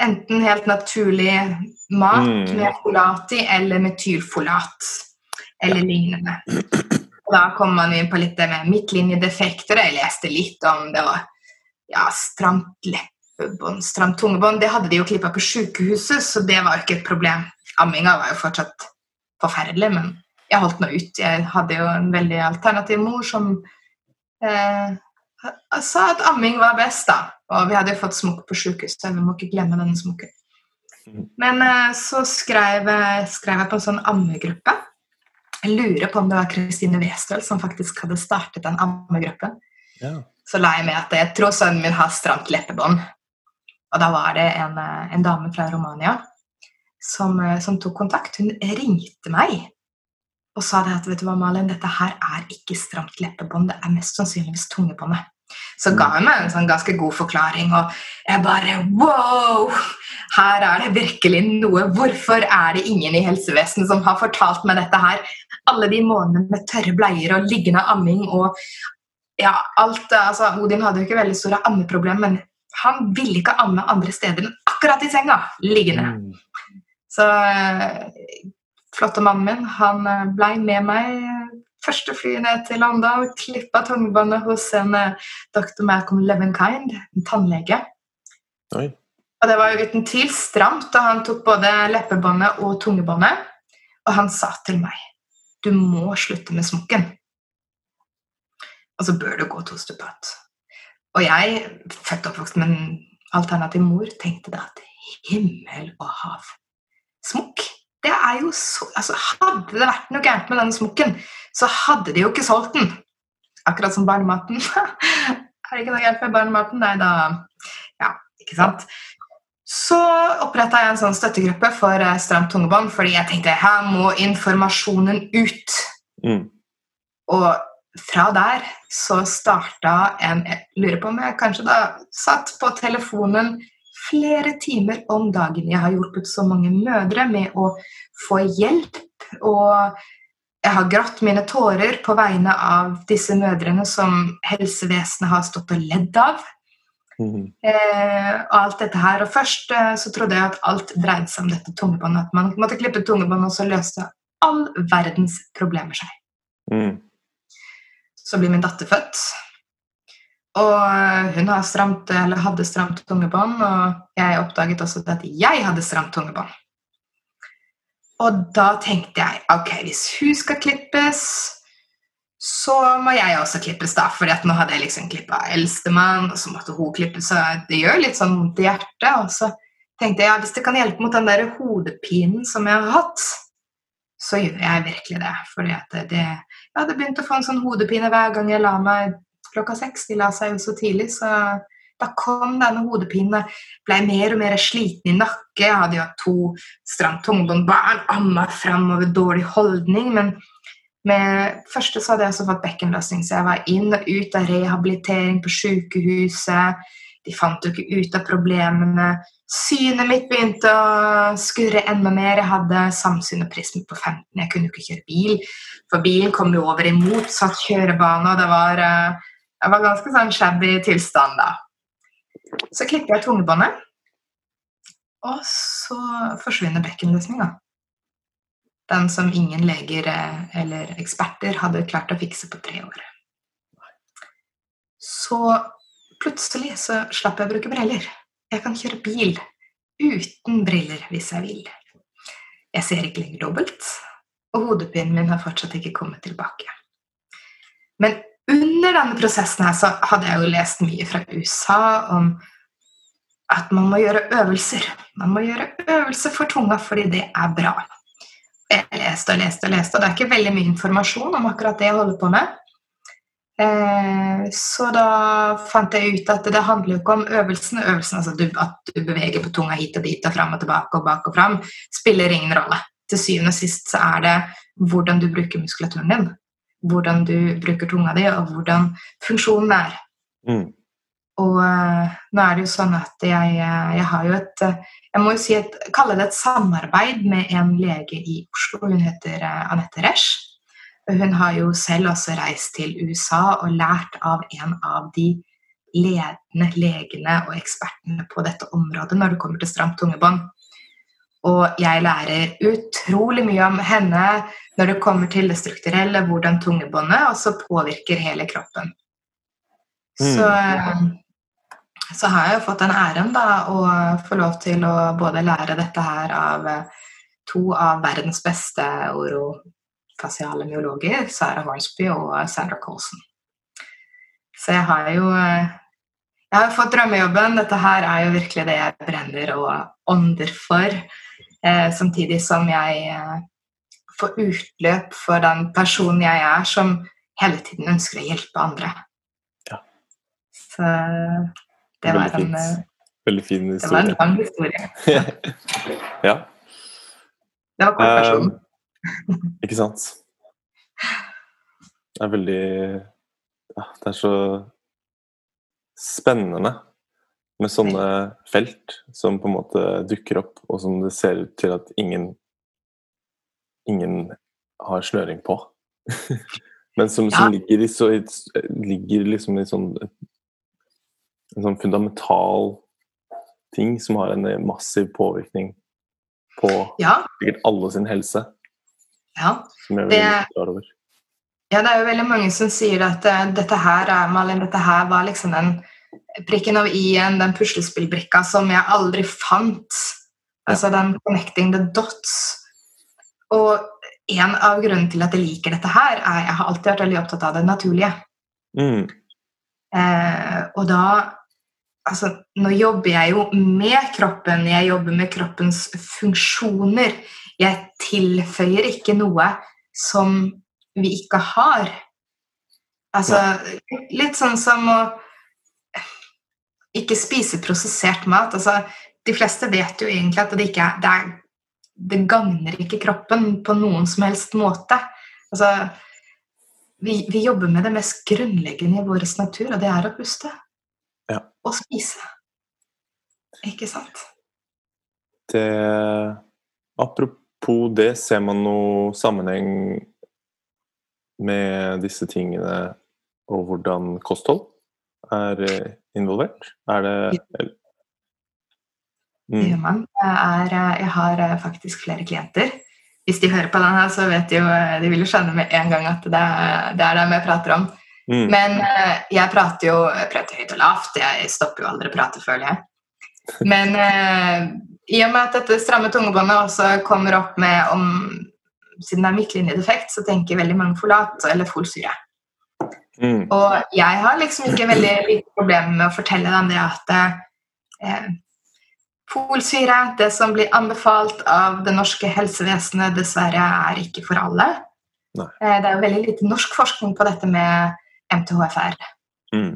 enten helt naturlig mat Mm. med folat i, eller metylfolat, eller lignende. Og da kom man inn på litt det med midtlinjedefekter. Jeg leste litt om det var ja, stramt leppebånd, stramt tungebånd. Det hadde de jo klippa på sykehuset, så det var jo ikke et problem. Amminga var jo fortsatt forferdelig, men jeg holdt nå ut. Jeg hadde jo en veldig alternativ mor som eh, sa at amming var best, da. Og vi hadde jo fått smokk på sykehuset, vi må ikke glemme denne smokken. Men eh, så skrev, skrev jeg på en sånn ammegruppe. Jeg lurer på om det var Kristine Westøl som faktisk hadde startet den ammegruppen. Ja. Så la jeg med at jeg tror sønnen min har stramt leppebånd. Og da var det en, eh, en dame fra Romania som, eh, som tok kontakt. Hun ringte meg og sa det at vet du hva, Malin, dette her er ikke stramt leppebånd, det er mest sannsynligvis tungebåndet. Så ga hun meg en sånn ganske god forklaring, og jeg bare wow! Her er det virkelig noe. Hvorfor er det ingen i helsevesenet som har fortalt meg dette her? Alle de månedene med tørre bleier og liggende amming og ja, alt altså, Odin hadde jo ikke veldig store ammeproblemer, men han ville ikke amme andre steder enn akkurat i senga, liggende. Mm. Så eh, flotte mannen min, han eh, blei med meg første fly ned til London, klippa tungebåndet hos en eh, dr. Malcolm Levenkind, en tannlege. Oi. Og det var jo uten tvil stramt, og han tok både leppebåndet og tungebåndet. Og han sa til meg du må slutte med smokken. Og så bør du gå to stupat. Og jeg, født og oppvokst med en alternativ mor, tenkte da at himmel og hav. Smokk, det er jo så altså Hadde det vært noe gærent med denne smokken, så hadde de jo ikke solgt den. Akkurat som barnematen. er det ikke noe gærent med barnematen? Nei, da Ja, ikke sant? Så oppretta jeg en sånn støttegruppe for eh, stramt tungebånd, fordi jeg tenkte her må informasjonen ut. Mm. Og fra der så starta en Jeg lurer på om jeg kanskje da satt på telefonen flere timer om dagen. Jeg har hjulpet så mange mødre med å få hjelp, og jeg har grått mine tårer på vegne av disse mødrene som helsevesenet har stått og ledd av. Mm. Eh, og alt dette her. Og først eh, så trodde jeg at alt dreide seg om dette tungebåndet. At man måtte klippe tungebåndet, og så løste all verdens problemer seg. Mm. Så blir min datter født. Og hun stramt, hadde stramt tungebånd, og jeg oppdaget også at jeg hadde stramt tungebånd. Og da tenkte jeg ok, hvis hun skal klippes, så må jeg også klippes, da. For nå hadde jeg liksom klippa eldstemann, og så måtte hun klippes. Så det gjør litt sånn vondt i hjertet. Og så tenkte jeg ja, hvis det kan hjelpe mot den der hodepinen som jeg har hatt, så gjør jeg virkelig det. Fordi at det, jeg hadde begynt å få en sånn hodepine hver gang jeg la meg klokka seks. De la seg jo så tidlig, så da kom denne hodepinen. Ble mer og mer sliten i nakke. Jeg hadde jo hatt to stramt tungbåndbarn, amma framover, dårlig holdning. Men med første så hadde jeg også fått bekkenløsning, så jeg var inn og ut av rehabilitering på sykehuset. De fant jo ikke ut av problemene. Synet mitt begynte å skurre enda mer. Jeg hadde samsyn og prisme på 15. Jeg kunne jo ikke kjøre bil, for bilen kom jo over i motsatt kjørebane, og det var, eh, jeg var ganske sånn shabby tilstand da. Så klipper jeg tungebåndet, og så forsvinner bekkenløsninga. Den som ingen leger eh, eller eksperter hadde klart å fikse på tre år. Så plutselig så slapp jeg å bruke briller. Jeg kan kjøre bil uten briller hvis jeg vil. Jeg ser ikke lenger dobbelt, og hodepinen min har fortsatt ikke kommet tilbake. Men under denne prosessen her så hadde jeg jo lest mye fra USA om at man må gjøre øvelser. Man må gjøre øvelser for tunga fordi det er bra. Jeg leste og leste og leste, og det er ikke veldig mye informasjon om akkurat det jeg holder på med. Eh, så da fant jeg ut at det handler jo ikke om øvelsen. Øvelsen altså At du beveger på tunga hit og dit og fram og tilbake og bak og fram, spiller ingen rolle. Til syvende og sist så er det hvordan du bruker muskulaturen din hvordan du bruker tunga di, og hvordan funksjonen er. Mm. Og uh, nå er det jo sånn at jeg, eh, jeg har jo et uh, Jeg må jo si et, kalle det et samarbeid med en lege i Oslo. Hun heter Anette Resch. Hun har jo selv også reist til USA og lært av en av de ledende legene og ekspertene på dette området når det kommer til stramt tungebånd. Og jeg lærer utrolig mye om henne når det kommer til det strukturelle, hvordan tungebåndet også påvirker hele kroppen. Så, så har jeg jo fått den æren da, å få lov til å både lære dette her av to av verdens beste orofasiale myologer, Sarah Hornsby og Sandra Colson. Så jeg har jo jeg har fått drømmejobben. Dette her er jo virkelig det jeg brenner og ånder for. Eh, samtidig som jeg eh, får utløp for den personen jeg er, som hele tiden ønsker å hjelpe andre. Ja. Så det var, en, fint. eh, Veldig fin historie. det var en lang historie. ja. Det var kort versjon. Um, ikke sant? Det er veldig ja, Det er så spennende med sånne felt som på en måte dukker opp, og som det ser ut til at ingen ingen har snøring på. Men som, som Ja. ligger, i så, ligger liksom i sånn en sånn fundamental ting som har en massiv påvirkning på Ja, sikkert alle sin helse. Ja. Som jeg er klar over. Ja, det er jo veldig mange som sier at uh, dette her, er- Malin, dette her var liksom den prikken over i-en, den puslespillbrikka som jeg aldri fant. Altså den connecting the dots. Og en av grunnene til at jeg liker dette her, er at jeg har alltid vært veldig opptatt av det naturlige. Mm. Eh, og da Altså, nå jobber jeg jo med kroppen, jeg jobber med kroppens funksjoner. Jeg tilføyer ikke noe som vi ikke har. Altså, litt sånn som å ikke spise prosessert mat. Altså, de fleste vet jo egentlig at det ikke er det, er, det gagner ikke kroppen på noen som helst måte. Altså, vi, vi jobber med det mest grunnleggende i vår natur, og det er å puste. Ja. Og spise. Ikke sant? Det, apropos det, ser man noe sammenheng med disse tingene og hvordan kosthold er eh, involvert? Er det Det gjør mm. man. Jeg, er, eh, jeg har eh, faktisk flere klienter hvis de hører på den her, så vet de jo De vil jo skjønne med en gang at det er det er dem jeg prater om. Mm. Men jeg prater jo jeg prater høyt og lavt. Jeg stopper jo aldri å prate, føler jeg. Men eh, i og med at dette stramme tungebåndet også kommer opp med om Siden det er midtlinjedefekt, så tenker veldig mange folat eller folsyre. Mm. Og jeg har liksom ikke veldig lite problem med å fortelle dem det at eh, folsyre, det som blir anbefalt av det norske helsevesenet, dessverre er ikke for alle. Eh, det er jo veldig lite norsk forskning på dette med MTHFR. Mm.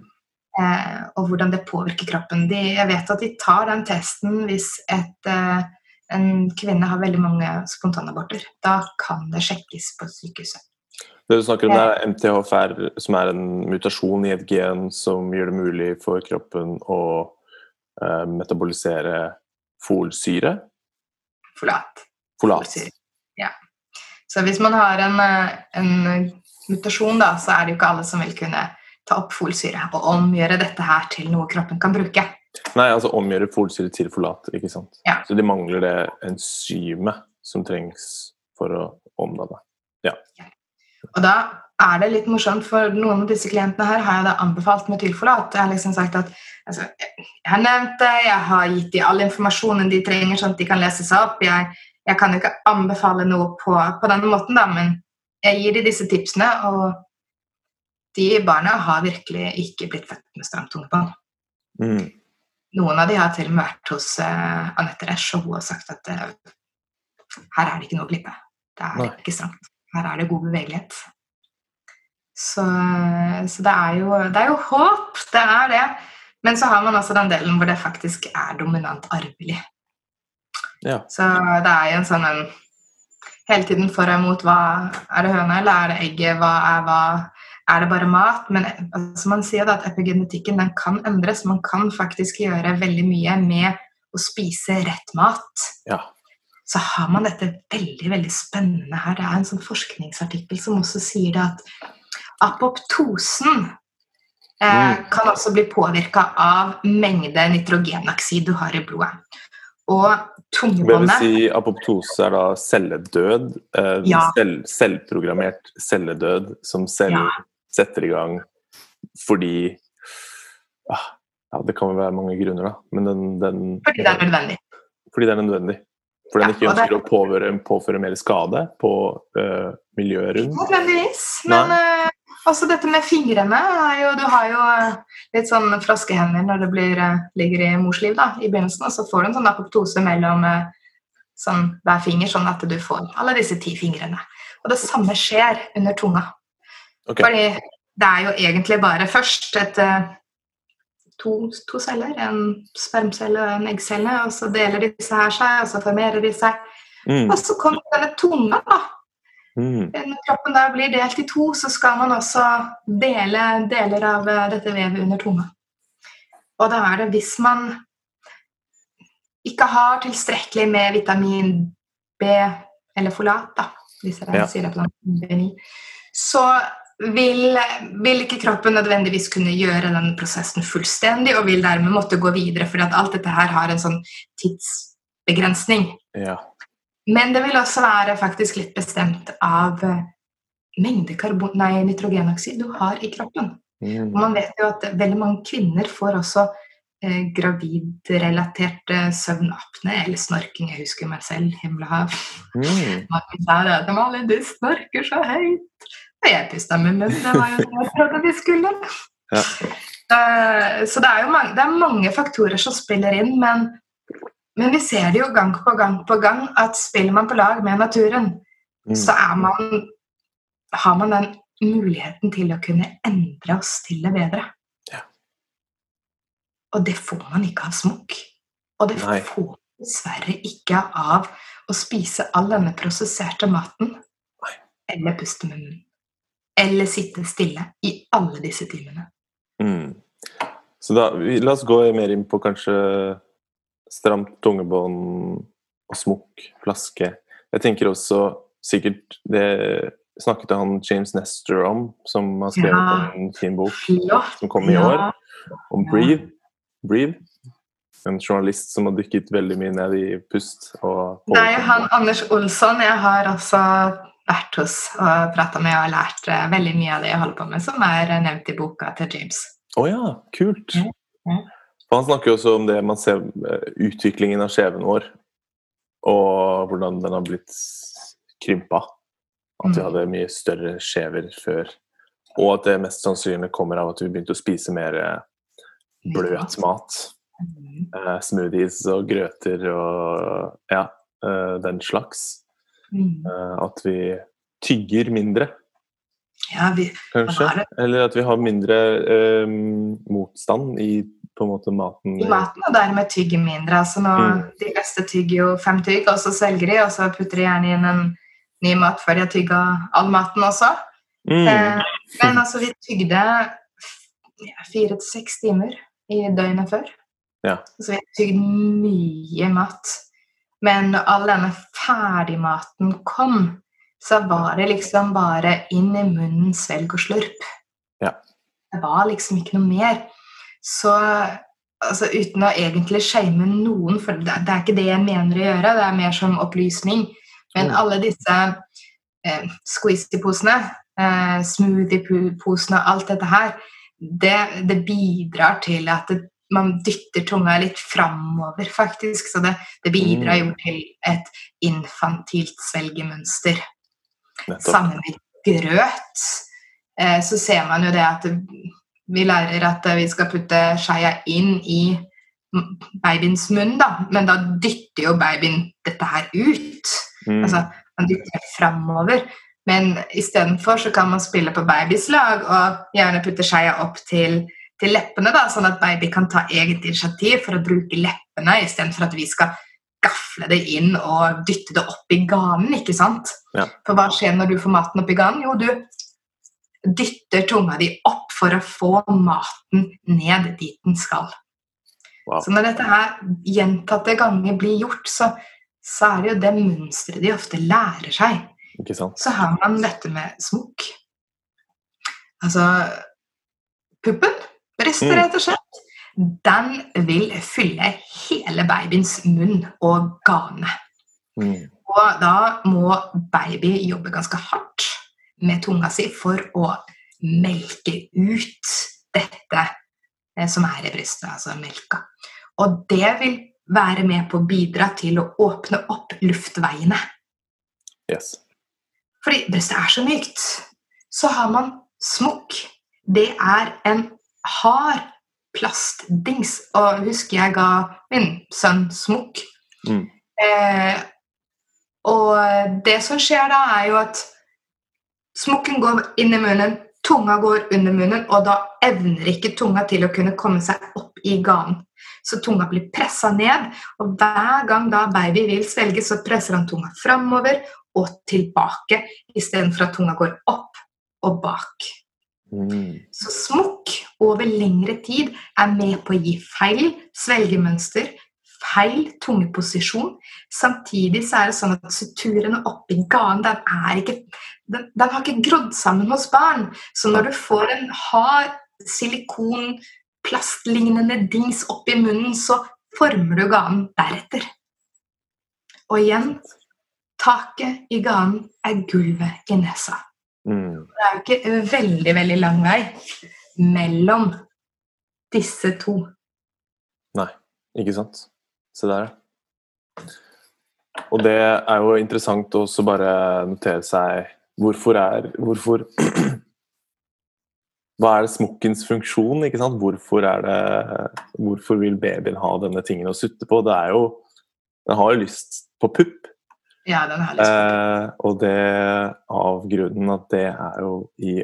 Eh, og hvordan det påvirker kroppen. De, jeg vet at de tar den testen hvis et, eh, en kvinne har veldig mange spontanaborter. Da kan det sjekkes på sykehuset. Det du snakker om, er MTHFR, som er en mutasjon i et gen som gjør det mulig for kroppen å eh, metabolisere folsyre. Folat. Folat. Folsyre. Ja. Så hvis man har en, eh, en mutasjon, da, så er det jo ikke alle som vil kunne ta opp folsyre og omgjøre dette her til noe kroppen kan bruke. Nei, altså omgjøre folsyre til folat, ikke sant. Ja. Så de mangler det enzymet som trengs for å omdanne. Og da er det litt morsomt, for noen av disse klientene her har jeg da anbefalt metylfolat. Jeg har liksom sagt at altså, jeg har nevnt det, jeg har gitt dem all informasjonen de trenger, sånn at de kan lese seg opp. Jeg, jeg kan jo ikke anbefale noe på, på denne måten, da, men jeg gir dem disse tipsene, og de barna har virkelig ikke blitt født med stramt tungebånd. Mm. Noen av de har til og med vært hos uh, Anette Resch, og hun har sagt at uh, her er det ikke noe å glippe. Det er Nei. ikke stramt. Her er det god bevegelighet. Så, så det, er jo, det er jo håp, det er det. Men så har man også den delen hvor det faktisk er dominant arvelig. Ja. Så det er jo en sånn en Hele tiden for og imot hva Er det høna eller er det egget? Hva er hva? Er det bare mat? Men altså, man sier da at epigenetikken den kan endres. Man kan faktisk gjøre veldig mye med å spise rett mat. Ja. Så har man dette veldig veldig spennende her. Det er en sånn forskningsartikkel som også sier det at apoptosen eh, Mm. kan også bli påvirka av mengde nitrogenoksid du har i blodet. Og Det vil si apoptose er da celledød. Eh, Ja. selv, selvprogrammert celledød som selv Ja. Setter i gang fordi ah, Ja, det kan vel være mange grunner, da. Men den, den fordi det er nødvendig. Fordi det er nødvendig. Fordi den Ja, ikke og det- ønsker å påføre, påføre mer skade på uh, miljøet rundt. Ikke nødvendigvis, men uh, også dette med fingrene jo Du har jo eh, litt sånn flaskehender når det blir, ligger i mors liv da, i begynnelsen, og så får du en sånn apoptose mellom uh, sånn, hver finger, sånn at du får alle disse ti fingrene. Og det samme skjer under tunga. Ok. Fordi det er jo egentlig bare først et, eh, to, to celler, en spermcelle og en eggcelle, og så deler disse her seg, og så formerer de seg. Mm, Og så kommer denne tunga, da. mm, Når kroppen da blir delt i to, så skal man også dele deler av eh, dette vevet under tunga. Og da er det hvis man ikke har tilstrekkelig med vitamin B eller folat, da, hvis jeg Ja. sier det på den B9, så vil, vil ikke kroppen nødvendigvis kunne gjøre den prosessen fullstendig, og vil dermed måtte gå videre, fordi at alt dette her har en sånn tidsbegrensning. ja. Men det vil også være faktisk litt bestemt av eh, mengde karbon, nei, nitrogenoksid du har i kroppen. Mm, Og man vet jo at veldig mange kvinner får også eh, gravidrelaterte søvnapne eller snorking. Jeg husker meg selv, himmelhav. mm. Man sa det at Malin, du snorker så høyt. Og jeg pusta med munnen. Det var jo det jeg trodde de skulle. Ja. Eh, Så det er jo mange, det er mange faktorer som spiller inn, men, men vi ser det jo gang på gang på gang at spiller man på lag med naturen, Mm. så man, har man den muligheten til å kunne endre oss til det bedre. Ja. Og det får man ikke av smokk. Og det Nei. får man dessverre ikke av å spise all denne prosesserte maten. Eller puste med munnen. Eller sitte stille i alle disse timene. Mm. Så da, vi, la oss gå mer inn på kanskje stramt tungebånd og smokk, flaske. Jeg tenker også sikkert Det snakket han James Nestor om, som har skrevet Ja. en fin bok ja. som kom i år, om Ja. Breathe. Breathe. en journalist som har dykket veldig mye ned i pust. Og Nei, han Anders Olsson jeg har også vært hos og prata med og lært eh, veldig mye av det jeg holder på med, som er nevnt i boka til James. Å ja, kult. Ja, ja. Han snakker jo også om det man ser eh, utviklingen av skjeven vår, og hvordan den har blitt krympa. At vi Mm. hadde mye større skjever før. Og at det mest sannsynlig kommer av at vi begynte å spise mer eh, bløt mat. Mm. Smoothies og grøter og ja, den slags. Mm. Eh, at vi tygger mindre, Ja, vi, kanskje. Eller at vi har mindre eh, motstand i på en måte maten. i maten, og dermed tygger mindre. Altså nå, Mm. De fleste tygger jo fem tygg, og så svelger de, og så putter de gjerne inn en ny mat før de har tygga all maten også. Mm. Eh, men altså, vi tygde fire til seks timer i døgnet før. Ja. Så vi har tygd mye mat. Men når all denne ferdigmaten kom, så var det liksom bare inn i munnen, svelg og slurp. Ja. Det var liksom ikke noe mer. Så altså, uten å egentlig shame noen, for det, er ikke det jeg mener å gjøre, det er mer som opplysning. Men Mm. alle disse eh, squeezy-posene, eh, smoothie-posene, alt dette her, det, det bidrar til at det, man dytter tunga litt framover, faktisk. Så det, det bidrar jo til et infantilt svelgemønster. Sammen med grøt eh, så ser man jo det at vi lærer at vi skal putte skeia inn i babyens munn, da. Men da dytter jo babyen dette her ut. Mm. Altså, man dytter framover. Men istedenfor så kan man spille på babys lag og gjerne putte skeia opp til, til leppene, da, sånn at baby kan ta eget initiativ for å bruke leppene istedenfor at vi skal gafle det inn og dytte det opp i ganen, ikke sant? Ja. For hva skjer når du får maten opp i ganen? Jo, du dytter tunga di opp for å få maten ned dit den skal. Wow. Så når dette her gjentatte ganger blir gjort, så, så er det jo det mønsteret de ofte lærer seg. Ikke sant? Så har man dette med smokk. Altså Puppen, brystet Mm. rett og slett, den vil fylle hele babyens munn og gane. Mm. Og da må baby jobbe ganske hardt med tunga si for å melke ut dette eh, som er i brystet, altså melka. Og det vil være med på å bidra til å åpne opp luftveiene. Yes. Fordi brystet er så mykt. Så har man smokk. Det er en hard plastdings. Og husker jeg ga min sønn smokk. Mm. Eh, og det som skjer da, er jo at smokken går inn i munnen, tunga går under munnen, og da evner ikke tunga til å kunne komme seg opp i ganen. Så tunga blir pressa ned, og hver gang da baby vil svelge, så presser han tunga framover og tilbake, istedenfor at tunga går opp og bak. Mm. Så smokk over lengre tid er med på å gi feil svelgemønster, feil tungeposisjon. Samtidig så er det sånn at suturene oppi ganen den, ikke, den, den har ikke grodd sammen hos barn. Så når du får en hard silikon, plastlignende dings oppi munnen, så former du ganen deretter. Og igjen taket i ganen er gulvet i nesa. Mm. Det er jo ikke veldig, veldig lang vei mellom disse to. Nei, Ikke sant? Se der, ja. Og det er jo interessant å også bare notere seg hvorfor er Hvorfor Hva er smokkens funksjon? ikke sant? Hvorfor, er det, hvorfor vil babyen ha denne tingen å sutte på? Det er jo Den har jo lyst på pupp. Ja, den er litt. Eh, og det av grunnen at det er jo i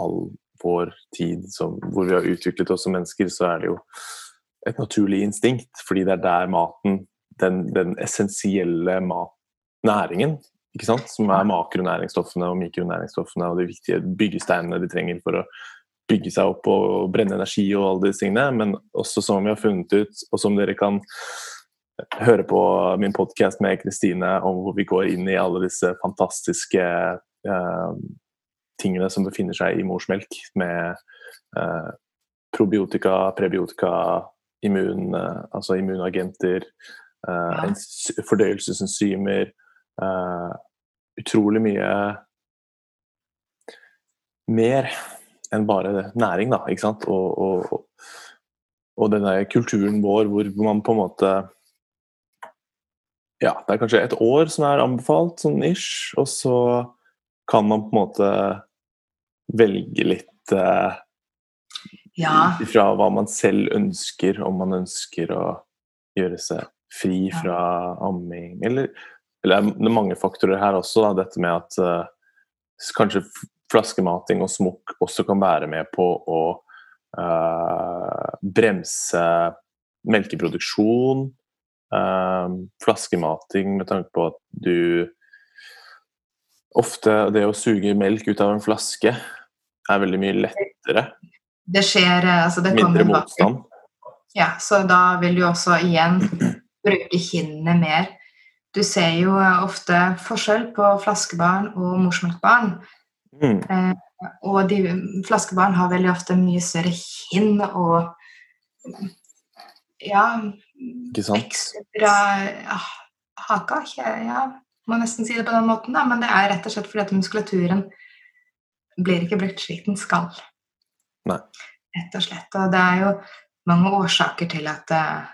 all vår tid som, hvor vi har utviklet oss som mennesker, så er det jo et naturlig instinkt, fordi det er der maten, den, den essensielle mat, næringen, ikke sant? som er makronæringsstoffene og mikronæringsstoffene og de viktige byggesteinene de trenger for å bygge seg opp og brenne energi og alle disse tingene, men også som vi har funnet ut, og som dere kan høre på min podkast med Kristine om hvor vi går inn i alle disse fantastiske eh, tingene som befinner seg i morsmelk, med eh, probiotika, prebiotika, immun, eh, altså immunagenter, eh, Ja. fordøyelsesenzymer eh, Utrolig mye mer enn bare næring, da. ikke sant? Og, og, og, og den der kulturen vår hvor man på en måte Ja, det er kanskje et år som er anbefalt, sånn ish, og så kan man på en måte velge litt eh, Ja. ut ifra hva man selv ønsker, om man ønsker å gjøre seg fri fra amming, eller, eller det er mange faktorer her også, da, dette med at eh, kanskje flaskemating og smokk også kan være med på å eh, bremse melkeproduksjon, flaskemating med tanke på at du Ofte det å suge melk ut av en flaske er veldig mye lettere. Det skjer eh, altså det Mindre motstand. Ja, så da vil du også igjen bruke kinnene mer. Du ser jo eh, ofte forskjell på flaskebarn og morsmelkbarn. Mm. Og de, flaskebarn har veldig ofte mye større kinn og Ja, Ikke sant? ekstra ah, haka. Ja, må nesten si det på den måten, da. Men det er rett og slett fordi at muskulaturen blir ikke brukt slik den skal. Nei. Rett og slett. Og det er jo mange årsaker til at, eh,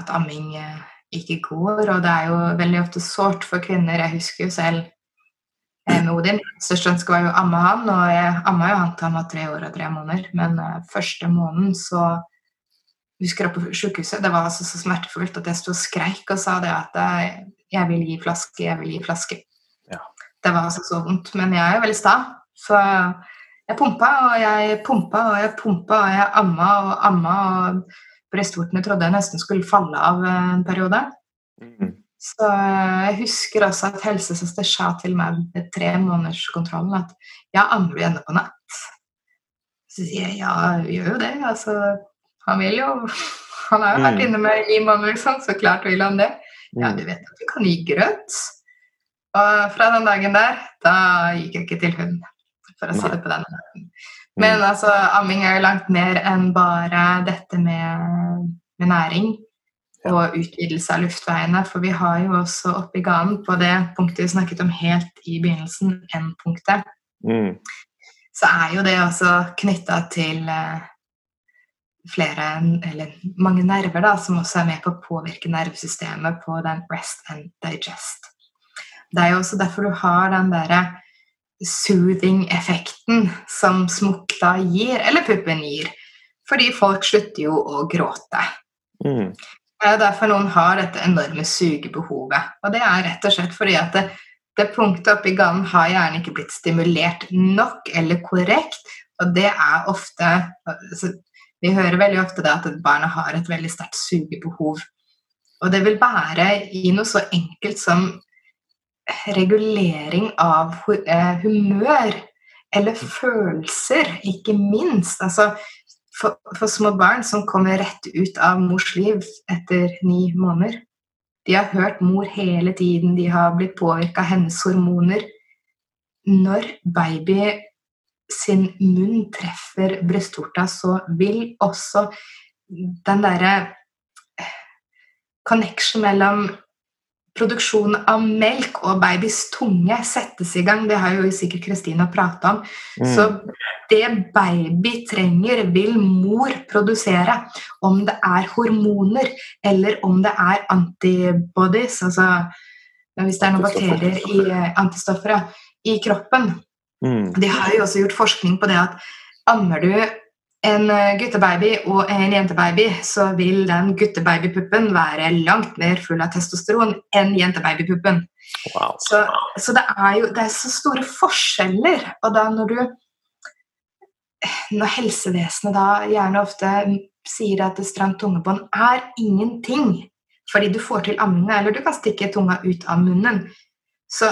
at amming eh, ikke går, og det er jo veldig ofte sårt for kvinner. Jeg husker jo selv eh, med Odin. Største ønske var jo amme han, og jeg amma jo han til han var tre år og tre måneder. Men første måneden så husker jeg på sykehuset, det var altså så smertefullt at jeg sto og skreik og sa det at eh, jeg vil gi flaske, jeg vil gi flaske. Ja. Det var altså så vondt. Men jeg er jo veldig sta, så jeg pumpa og jeg pumpa og jeg pumpa og jeg amma og amma. og Brystvortene trodde jeg nesten skulle falle av eh, en periode. Mm. Så jeg husker også at helsesøster sa til meg ved tre måneders kontrollen at ja, ammer du ennå på natt? Så sier jeg ja, vi gjør jo det. Altså, han vil jo Han har jo vært Mm. inne med i liksom, så klart vil han det. Ja, Mm. du vet at du kan gi grøt. Og fra den dagen der, da gikk jeg ikke til hund, for å si det på den måten. Men Mm. altså, amming er jo langt mer enn bare dette med, med næring og utvidelse av luftveiene, for vi har jo også oppi ganen på det punktet vi snakket om helt i begynnelsen, N-punktet, Mm. så er jo det også knytta til eh, flere, eller mange nerver da, som også er med på å påvirke nervesystemet på den rest and digest. Det er jo også derfor du har den derre soothing-effekten som smokk da gir, eller puppen gir. Fordi folk slutter jo å gråte. Mm. Det er derfor noen har dette enorme sugebehovet. Og det er rett og slett fordi at det, det punktet oppi ganen har gjerne ikke blitt stimulert nok eller korrekt. Og det er ofte altså, Vi hører veldig ofte det at barna har et veldig sterkt sugebehov. Og det vil være i noe så enkelt som regulering av eh, humør. Eller følelser, ikke minst. Altså, for, for små barn som kommer rett ut av mors liv etter ni måneder. De har hørt mor hele tiden, de har blitt påvirka av hennes hormoner. Når baby sin munn treffer brystvorta, så vil også den derre connection mellom produksjon av melk og babys tunge settes i gang. Det har jo sikkert Kristina prata om. Mm. Så det baby trenger, vil mor produsere. Om det er hormoner eller om det er antibodies, altså hvis det er noen bakterier i eh, antistoffer i kroppen. Mm. De har jo også gjort forskning på det at ammer du en eh, guttebaby og en jentebaby, så vil den guttebabypuppen være langt mer full av testosteron enn jentebabypuppen. Wow. Så, så det er jo det er så store forskjeller. Og da når du Når helsevesenet da gjerne ofte sier at stramt tungebånd er ingenting fordi du får til amminga, eller du kan stikke tunga ut av munnen, så,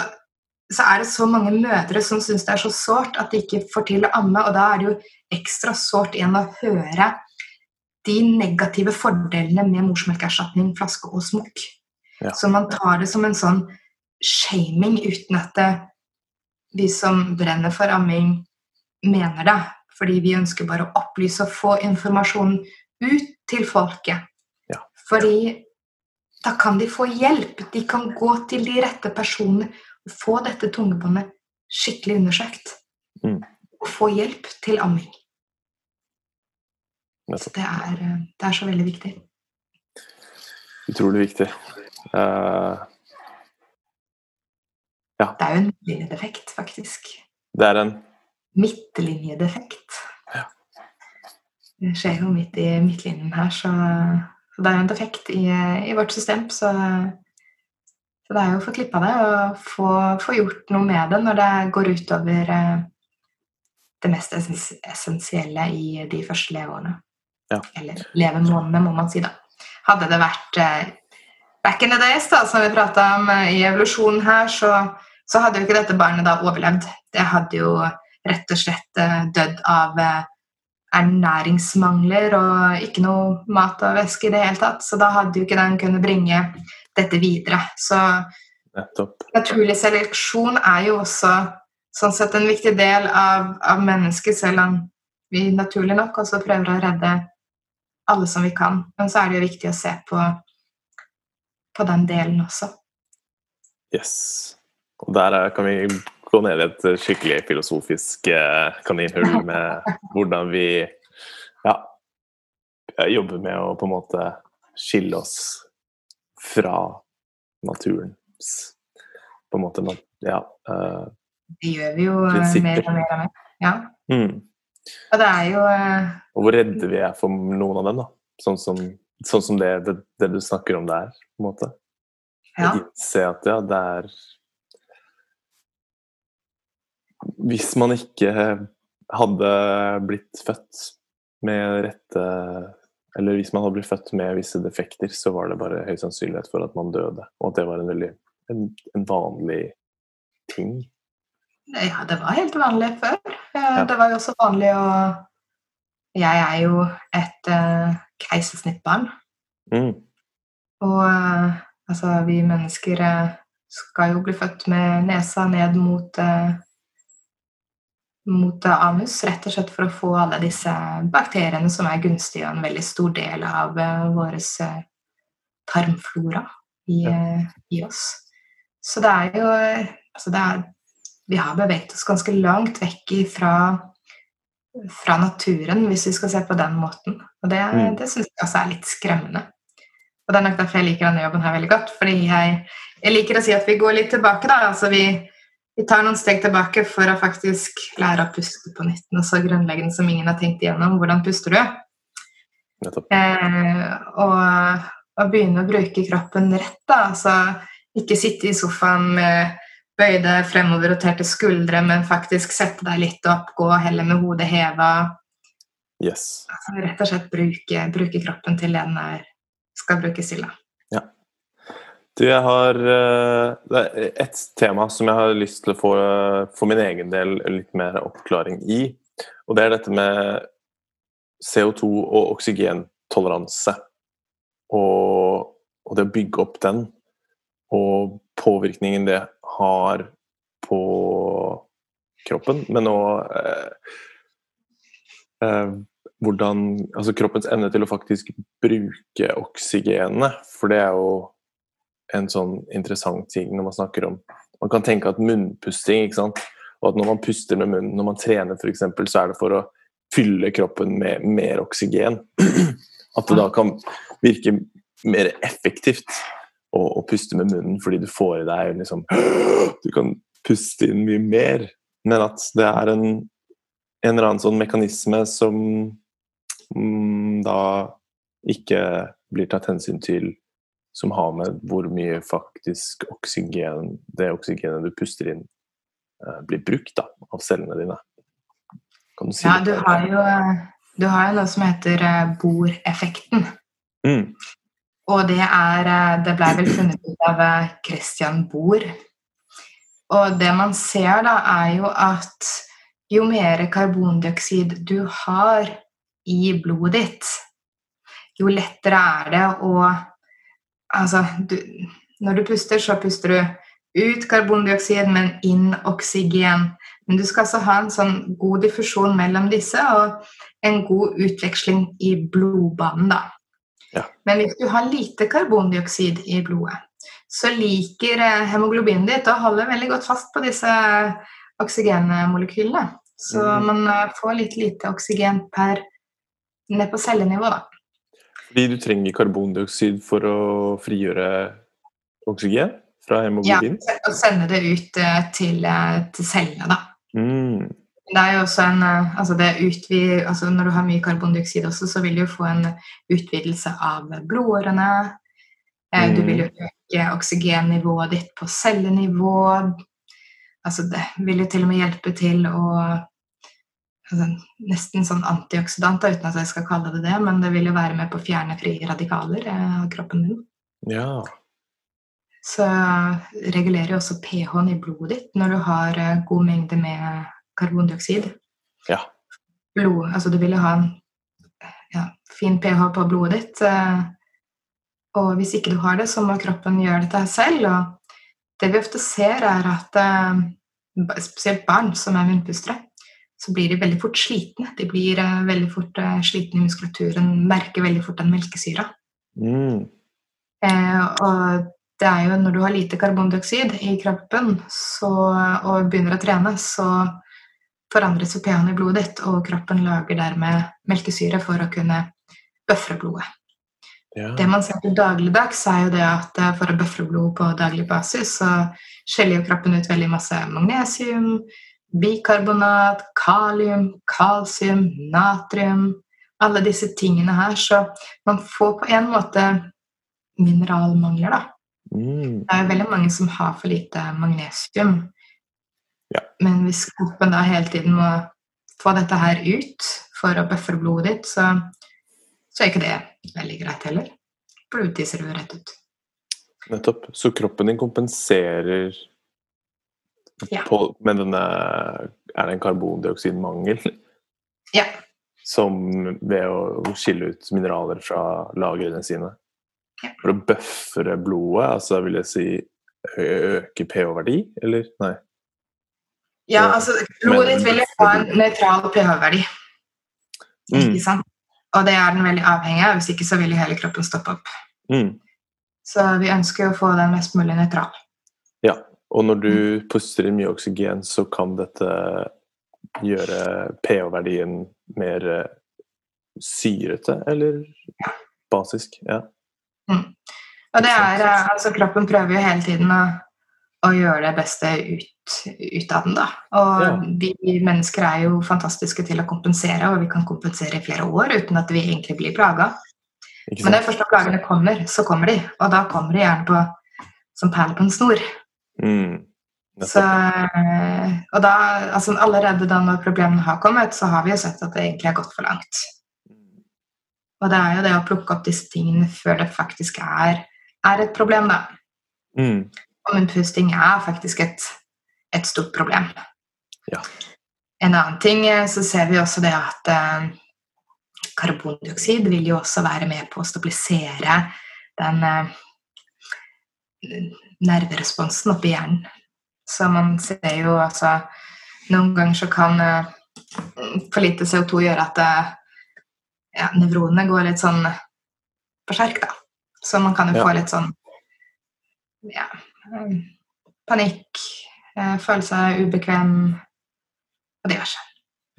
så er det så mange mødre som syns det er så sårt at de ikke får til å amme, og da er det jo ekstra sårt igjen å høre de negative fordelene med morsmelkerstatning, flaske og smokk. Ja. Så man tar det som en sånn shaming uten at det, vi som brenner for amming, mener det. Fordi vi ønsker bare å opplyse og få informasjonen ut til folket. Ja. Fordi da kan de få hjelp. De kan gå til de rette personene få dette tungebåndet skikkelig undersøkt. Mm. Og få hjelp til amming. Så Det er, det er så veldig viktig. Utrolig viktig. Eh, Det er jo en midtlinjedefekt, faktisk. det er en Midtlinjedefekt. Ja. Det skjer jo midt i midtlinjen her, så, så det er en defekt i, i vårt system. Så, så det er jo å få klippa det og få, få gjort noe med det når det går utover eh, det mest essensielle i de første leveårene. Ja. Eller levemånedene, må man si, da. Hadde det vært eh, back in the days, da, som vi prata om eh, i evolusjonen her, så, så hadde jo ikke dette barnet da overlevd. Det hadde jo rett og slett dødd av ernæringsmangler og ikke noe mat og væske i det hele tatt. Så da hadde jo ikke den kunnet bringe dette videre. Så nettopp naturlig seleksjon er jo også sånn sett en viktig del av, av mennesket, selv om vi naturlig nok også prøver å redde alle som vi kan. Men så er det jo viktig å se på, på den delen også. Yes. Og der er- kan vi gå ned i et skikkelig filosofisk eh, kaninhull med hvordan vi ja, jobber med å på en måte skille oss fra naturens på en måte Ja. uh, Det gjør vi jo eh, Prinsipper. mer og mer og mer. Ja. mm. Og det er jo uh, Og hvor redde vi er for noen av dem, da. Sånn som, sånn som det, det, det du snakker om der, på en måte. Ja. Innse at ja, det er Hvis man ikke hadde blitt født med rette Eller hvis man hadde blitt født med visse defekter, så var det bare høy sannsynlighet for at man døde. Og at det var en veldig en, en vanlig ting. Ja, det var helt vanlig før. Eh, Ja. Det var jo også vanlig å Jeg er jo et uh, keisersnittbarn. Mm. Og uh, altså, vi mennesker uh, skal jo bli født med nesa ned mot eh, mot eh, anus, rett og slett for å få alle disse bakteriene som er gunstige og en veldig stor del av uh, vår tarmflora i, eh, i oss. Så det er jo eh, altså det er, Vi har beveget oss ganske langt vekk fra, fra naturen, hvis vi skal se på den måten. Og det, Mm. det syns jeg også er litt skremmende. Og det er nok derfor jeg liker denne jobben her veldig godt. Fordi jeg, jeg liker å si at vi går litt tilbake, da. Altså vi, vi tar noen steg tilbake for å faktisk lære å puste på nytt. Noe så grunnleggende som ingen har tenkt igjennom. Hvordan puster du? Eh, og, og begynne å bruke kroppen rett, da. Altså ikke sitte i sofaen med bøyde, fremoverroterte skuldre, men faktisk sette deg litt opp, gå heller med hodet heva. Yes. Altså, rett og slett bruke, bruke kroppen til det den er, skal brukes til. Da. Du, jeg har eh, Det er ett tema som jeg har lyst til å få for min egen del litt mer oppklaring i. Og det er dette med CO2 og oksygentoleranse. Og, og det å bygge opp den, og påvirkningen det har på kroppen, men òg eh, eh, hvordan Altså kroppens evne til å faktisk bruke oksygenet. For det er jo en sånn interessant ting når man snakker om Man kan tenke at munnpusting, ikke sant. Og at når man puster med munnen, når man trener f.eks., så er det for å fylle kroppen med mer oksygen. At det da kan virke mer effektivt å, å puste med munnen fordi du får i deg liksom Du kan puste inn mye mer. Men at det er en, en eller annen sånn mekanisme som mm, da ikke blir tatt hensyn til som har med hvor mye faktisk oksygen, det oksygenet du puster inn, eh, blir brukt da, av cellene dine. Kan du si Ja, du har jo, du har jo noe som heter eh, Bohr-effekten. Mm, Og det er eh, Det ble vel funnet ut av Christian Bohr. Og det man ser, da, er jo at jo mer karbondioksid du har i blodet ditt, jo lettere er det å Altså, du, når du puster, så puster du ut karbondioksid, men inn oksygen. Men du skal altså ha en sånn god diffusjon mellom disse, og en god utveksling i blodbanen, da. Ja. Men hvis du har lite karbondioksid i blodet, så liker eh, hemoglobinet ditt å holde veldig godt fast på disse oksygenmolekylene. Så mm. man eh, får litt lite oksygen per ned på cellenivå, da. Fordi du trenger karbondioksid for å frigjøre oksygen fra hemoglobin? Ja, og sende det ut eh, til, eh, til cellene, da. Mm. Det er jo også en eh, altså utvid, altså Når du har mye karbondioksid også, så vil du jo få en utvidelse av blodårene. Mm. Du Mm. vil jo øke oksygennivået ditt på cellenivå. Altså det vil jo til og med hjelpe til å Nesten sånn antioksidant, uten at jeg skal kalle det det, men det vil jo være med på å fjerne frie radikaler eh, av kroppen din. Ja. Så regulerer jo også pH-en i blodet ditt når du har eh, god mengde med karbondioksid. Ja. Blod, altså du vil jo ha en ja, fin pH på blodet ditt. eh, Og hvis ikke du har det, så må kroppen gjøre dette selv. Og det vi ofte ser, er at spesielt barn som er munnpustere, så blir de veldig fort slitne. De blir eh, veldig fort eh, slitne i muskulaturen, merker veldig fort den melkesyra. Mm. Eh, og det er jo når du har lite karbondioksid i kroppen så, og begynner å trene, så forandres jo pH-en i blodet ditt, og kroppen lager dermed melkesyre for å kunne bøfre blodet. Ja. Det man ser på dagligdags, er jo det at eh, for å bøfre blod på daglig basis, så skjeller jo kroppen ut veldig masse magnesium, bikarbonat, kalium, kalsium, natrium Alle disse tingene her. Så man får på en måte mineralmangler, da. Mm. Det er veldig mange som har for lite magnesium. Ja. Men hvis kroppen da hele tiden må få dette her ut for å bøffe blodet ditt, så, så er ikke det veldig greit heller. For det utviser rett ut. Nettopp. Så kroppen din kompenserer Ja. på, med denne Er det en karbondioksidmangel? Ja. Som ved å skille ut mineraler fra lagrene sine. Ja. For å bøffere blodet, altså vil jeg si øke pH-verdi, eller? Nei. Ja, altså blodet ditt vil jo ha en nøytral pH-verdi. Mm. Ikke sant? Og det er den veldig avhengig av, hvis ikke så vil hele kroppen stoppe opp. Mm. Så vi ønsker jo å få den mest mulig nøytral. Ja. Og når du puster inn mye oksygen, så kan dette gjøre pH-verdien mer eh, syrete, eller basisk? Ja. Og det er, eh, altså Kroppen prøver jo hele tiden å, å gjøre det beste ut, ut av den. da. Og Ja. vi mennesker er jo fantastiske til å kompensere, og vi kan kompensere i flere år uten at vi egentlig blir plaga. Men det er først når plagene kommer, så kommer de. Og da kommer de gjerne på som perler på en snor. Mm. Så, eh, og da, altså allerede da når problemene har kommet, så har vi jo sett at det egentlig har gått for langt. Og det er jo det å plukke opp disse tingene før det faktisk er, er et problem, da. Mm. Og munnpusting er faktisk et, et stort problem. Ja. En annen ting eh, så ser vi også det at eh, karbondioksid vil jo også være med på å stabilisere den eh, nerveresponsen oppi hjernen. Så man ser jo altså Noen ganger så kan eh, for lite CO2 gjøre at eh, ja, nevronene går litt sånn skjerk, da. Så man kan jo Ja. få litt sånn ja, eh, panikk, føle seg ubekvem og diverse.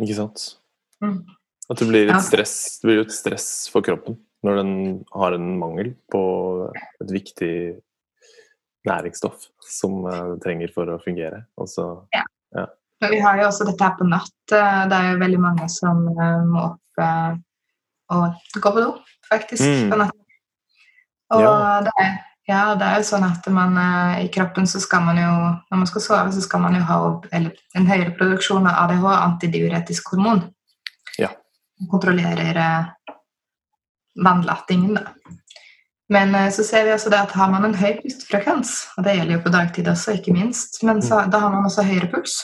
Ikke sant? Mm. At det blir et stress, det blir et stress for kroppen når den har en mangel på et viktig næringsstoff som eh, det trenger for å fungere. Og så ja. vi har jo også dette her på natt. Eh, Det er jo veldig mange som eh, må opp og gå på do, faktisk, Mm. på natten. Og Ja. det, er, ja, det er jo sånn at man i kroppen så skal man jo Når man skal sove, så skal man jo ha en høyere produksjon av ADH, antidiuretisk hormon. Ja. Kontrollerer vannlatingen, da. Men eh, så ser vi også det at har man en høy pustefrekvens, og det gjelder jo på dagtid også, ikke minst, men så, da har man også høyere puls.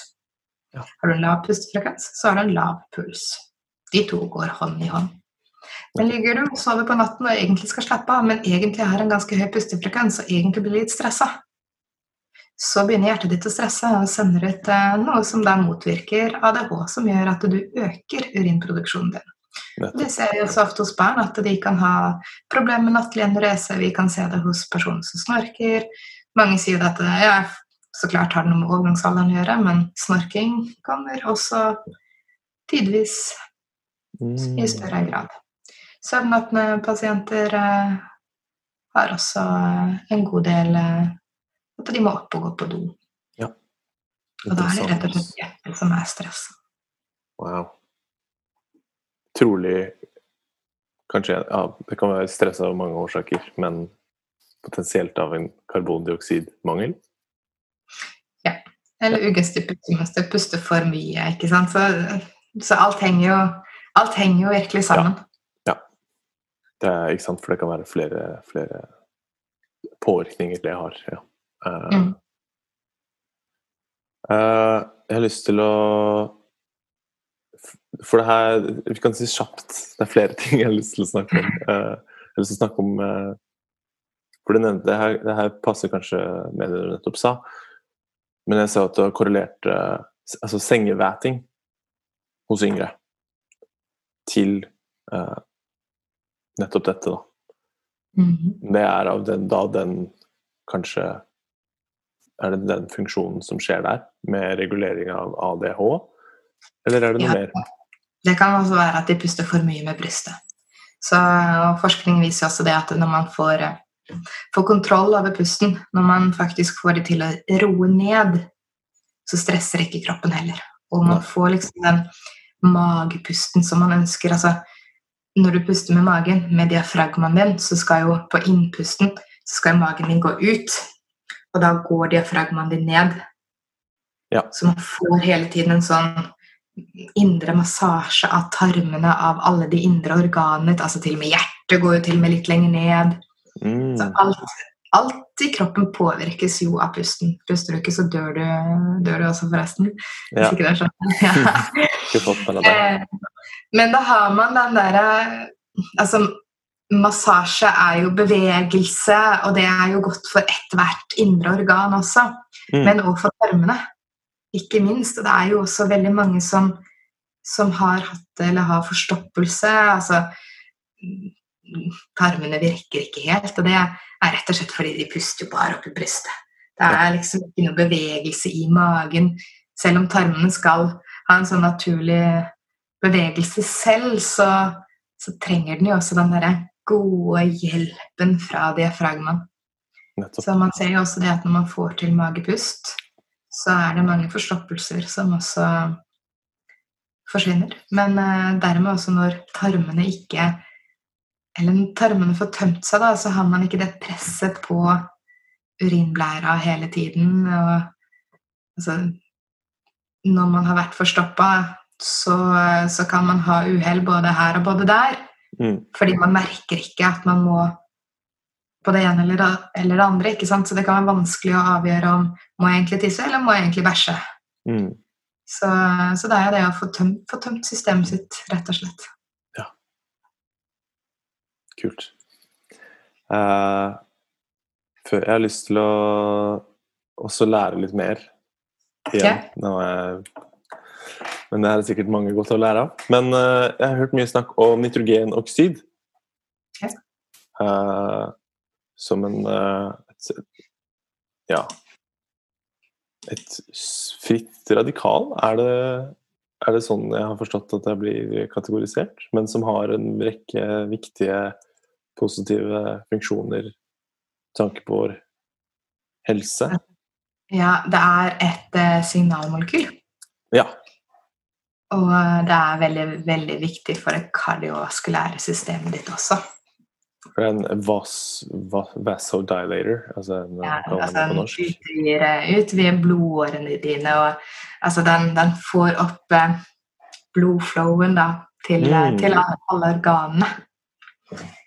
Ja. Har du en lav pustefrekvens, så har du en lav puls. De to går hånd i hånd. Men ligger du og sover på natten og egentlig skal slappe av, men egentlig har en ganske høy pustefrekvens og egentlig blir litt stressa, så begynner hjertet ditt å stresse og sender ut eh, noe som da motvirker ADH, som gjør at du øker urinproduksjonen din. Det ser vi også ofte hos barn, at de kan ha problemer med nattlig enureser. Vi kan se det hos personer som snorker. Mange sier at det, ja, så klart har det noe med overgangsalderen å gjøre, men snorking kommer også tidvis i Mm. større grad. Søvnapnepasienter eh, har også eh, en god del eh, at de må opp og gå på do. Og da er det rett og slett hjertet som er stressa. Wow. Trolig Kanskje ja, Det kan være stress av mange årsaker, men potensielt av en karbondioksidmangel? Ja. Eller pustemønster, puste for mye, ikke sant. Så, så alt, henger jo, alt henger jo virkelig sammen. Det er, ikke sant, For det kan være flere, flere påvirkninger det har. Ja. Uh, Mm. uh, jeg har lyst til å For det her Vi kan si kjapt. Det er flere ting jeg har lyst til å snakke om. Eh, jeg har lyst til å snakke om eh, For det, det her, det her passer kanskje med det du nettopp sa, men jeg sa at du har korrelert eh, altså sengevæting hos yngre til eh, nettopp dette, da. Mhm. Det er av den, da den kanskje Er det den funksjonen som skjer der, med regulering av ADH? Eller er det noe Ja. mer? Det kan også være at de puster for mye med brystet. Så Forskning viser også det at når man får, eh, får kontroll over pusten, når man faktisk får det til å roe ned, så stresser ikke kroppen heller. Og man får liksom den magepusten som man ønsker. altså Når du puster med magen, med diafragmaen din, så skal jo på innpusten så skal magen din gå ut. Og da går diafragmaen din ned. Ja. Så man får hele tiden en sånn indre massasje av tarmene, av alle de indre organene. altså Til og med hjertet går jo til og med litt lenger ned. Mm, Så alt, alt i kroppen påvirkes jo av pusten. Puster du ikke, så dør du, dør du også, forresten. Hvis ikke det er sånn. Ja. Eh, Men da har man den derre Altså, massasje er jo bevegelse, og det er jo godt for ethvert indre organ også. Mm. Men også for tarmene, ikke minst. Og det er jo også veldig mange som, som har hatt eller har forstoppelse. Altså Tarmene virker ikke helt, og det er rett og slett fordi de puster jo bare opp i brystet. Det er liksom ikke noe bevegelse i magen. Selv om tarmene skal ha en sånn naturlig bevegelse selv, så, så trenger den jo også den derre gode hjelpen fra diafragmaen. Så man ser jo også det at når man får til magepust, så er det mange forstoppelser som også forsvinner. Men eh, dermed også når tarmene ikke Eller når tarmene får tømt seg, da, så har man ikke det presset på urinblæra hele tiden. Og altså Når man har vært forstoppa, så, så kan man ha uhell både her og både der. Mm, Fordi man merker ikke at man må på det ene eller eller det andre. ikke sant? Så det kan være vanskelig å avgjøre om må jeg egentlig tisse eller må jeg egentlig bæsje. mm. Så, så det er jo det å få tømt, få tømt systemet sitt, rett og slett. Ja. Kult. Uh, jeg har lyst til å også lære litt mer. Igjen. Er men det er sikkert mange godt å lære av. Men uh, jeg har hørt mye snakk om nitrogenoksid. Okay. Eh, som en eh, et, Ja Et fritt radikal, er det, er det sånn jeg har forstått at det blir kategorisert? Men som har en rekke viktige positive funksjoner tanke på vår helse. Ja, det er et eh, signalmolekyl. Ja. Og eh, det er veldig, veldig viktig for det kardiovaskulære systemet ditt også. En vas, vas, vasodilator, altså en, Ja, altså, den utvider, utvider blodårene dine, og altså, den, den får opp eh, blodflowen da, til, eh, Mm. til alle, alle organene.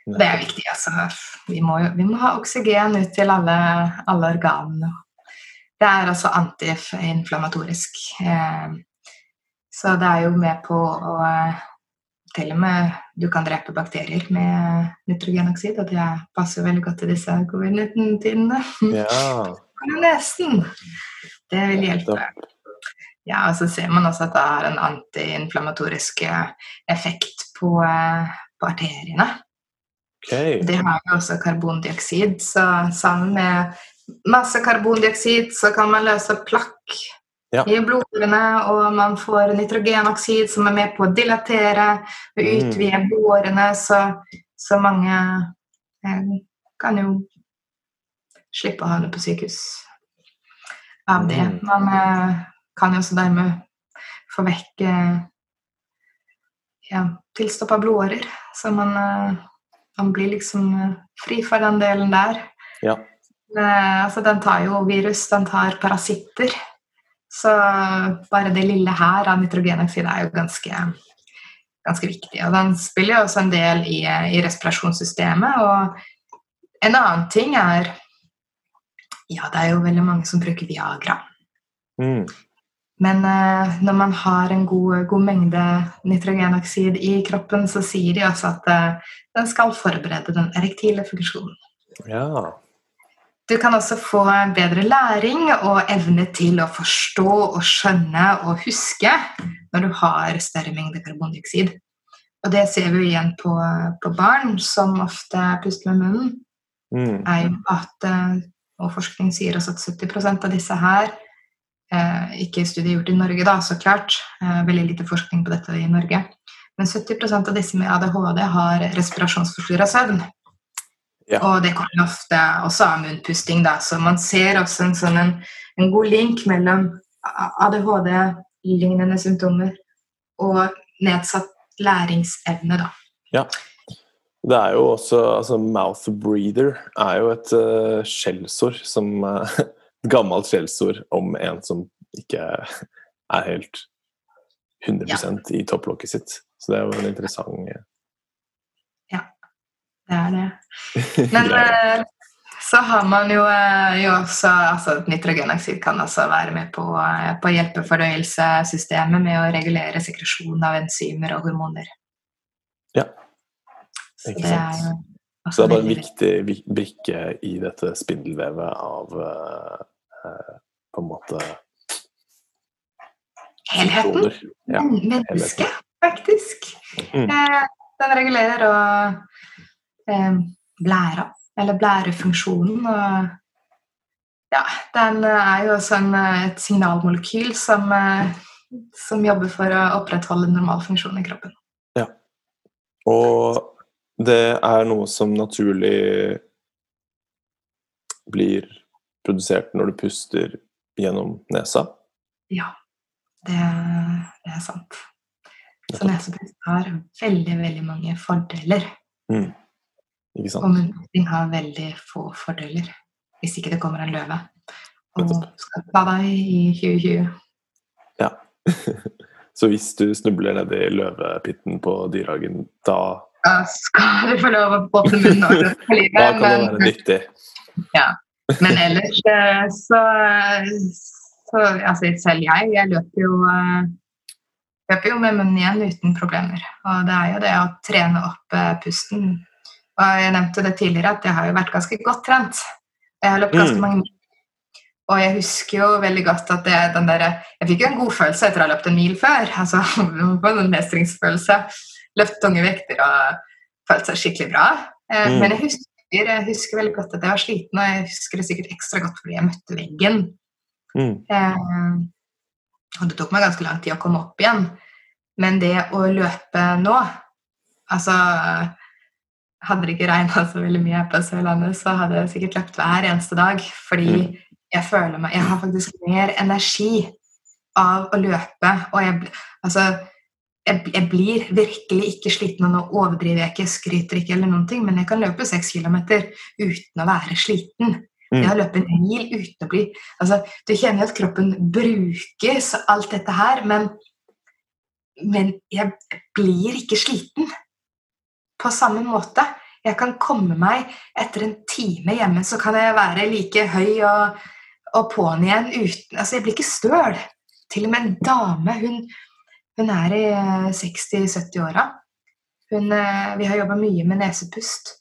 Det er viktig. altså. Vi må, vi må ha oksygen ut til alle, alle organene. Det er altså antiinflamatorisk. Eh, så det er jo med på å eh, Til og med du kan drepe bakterier med nitrogenoksid, og det passer veldig godt til disse covid-19-tidene. Ja, Nesten. Det vil hjelpe. Ja, og så ser man også at det har en antiinflamatorisk eh, effekt på, eh, på arteriene. Okay. Det har jo også karbondioksid, så sammen med masse karbondioksid så kan man løse plakk Ja. i blodårene, og man får nitrogenoksid som er med på å dilatere og Mm. utvide blodårene, så, så mange eh, kan jo slippe å havne på sykehus av det. Mm. Man eh, kan jo også dermed få vekk eh, ja, tilstoppa blodårer, så man, eh, man blir liksom eh, fri for den delen der. Ja. Eh, altså, den tar jo virus, den tar parasitter. Så bare det lille her av nitrogenoksid er jo ganske, ganske viktig. Og den spiller jo også en del i, i respirasjonssystemet. Og en annen ting er Ja, det er jo veldig mange som bruker Viagra. Mm. Men uh, når man har en god, god mengde nitrogenoksid i kroppen, så sier de også at uh, den skal forberede den erektile funksjonen. Ja. Du kan også få bedre læring og evne til å forstå og skjønne og huske når du har større mengde karbondioksid. Og det ser vi jo igjen på, på barn som ofte puster med munnen. Mm. er jo at, eh, og forskning sier også at 70% av disse her eh, Ikke studier gjort i Norge, da, så klart. Eh, veldig lite forskning på dette i Norge. Men 70% av disse med ADHD har respirasjonsforstyrra søvn. Ja. Og det kommer ofte også av munnpusting, da. Så man ser også en, sånn en, en god link mellom ADHD-lignende symptomer og nedsatt læringsevne, da. Ja. Det er jo også altså Mouth breather er jo et uh, skjellsord som uh, gammelt skjellsord om en som ikke er helt 100% i topplokket sitt. Så det er jo en interessant eh, Det er det. Men eh, så har man jo, eh, jo også altså Nitrogenoksid kan også være med på, eh, på å hjelpe fordøyelsessystemet med å regulere sekresjon av enzymer og hormoner. Ja, Så ikke det er sant. Så det er bare en viktig brikke i dette spindelvevet av uh, på en måte Helheten. Ja. Mennesket, Menneske, faktisk. Mm. Eh, den regulerer og eh, blæra, eller blærefunksjonen. Og ja, den er jo også en, eh, et signalmolekyl som, eh, som jobber for å opprettholde normal funksjon i kroppen. Og det er noe som naturlig blir produsert når du puster gjennom nesa. Ja, det, det er sant. Så nesepust har veldig, veldig mange fordeler. Mm. Ikke sant? munnpusting har veldig få fordeler. Hvis ikke det kommer en løve og skal ta deg i 2020. Ja. Så hvis du snubler nedi løvepitten på Dyrehagen, da, Da skal du få lov å åpne munnen og for livet. da kan det være men, nyttig. men ellers eh, så, så altså Selv jeg, jeg løper jo eh, løper jo med munnen igjen uten problemer. Og det er jo det å trene opp eh, pusten. Og jeg nevnte det tidligere at jeg har jo vært ganske godt trent. Jeg har løpt ganske Mm. mange mil. Og jeg husker jo veldig godt at det, den der, jeg fikk jo en god følelse etter å ha løpt en mil før. altså en mestringsfølelse. Løpt tunge vekter og følt seg skikkelig bra. Eh, Mm. Men jeg husker, jeg husker veldig godt at jeg var sliten, og jeg husker det sikkert ekstra godt fordi jeg møtte veggen. Mm. Eh, og det tok meg ganske lang tid å komme opp igjen. Men det å løpe nå Altså Hadde det ikke regna så veldig mye her på Sørlandet, så hadde jeg sikkert løpt hver eneste dag. Fordi Mm. jeg føler meg Jeg har faktisk mer energi av å løpe. Og jeg, altså, jeg, jeg blir virkelig ikke sliten, og nå overdriver jeg ikke, skryter ikke, eller noen ting, men jeg kan løpe seks kilometer uten å være sliten. Mm. Det å løpe en mil uten å bli altså, Du kjenner jo at kroppen bruker alt dette her, men, men jeg blir ikke sliten på samme måte. Jeg kan komme meg etter en time hjemme, så kan jeg være like høy og, og på'n igjen uten Altså, jeg blir ikke støl. Til og med en dame, hun, hun er i eh, 60-70-åra. Eh, Vi har jobba mye med nesepust.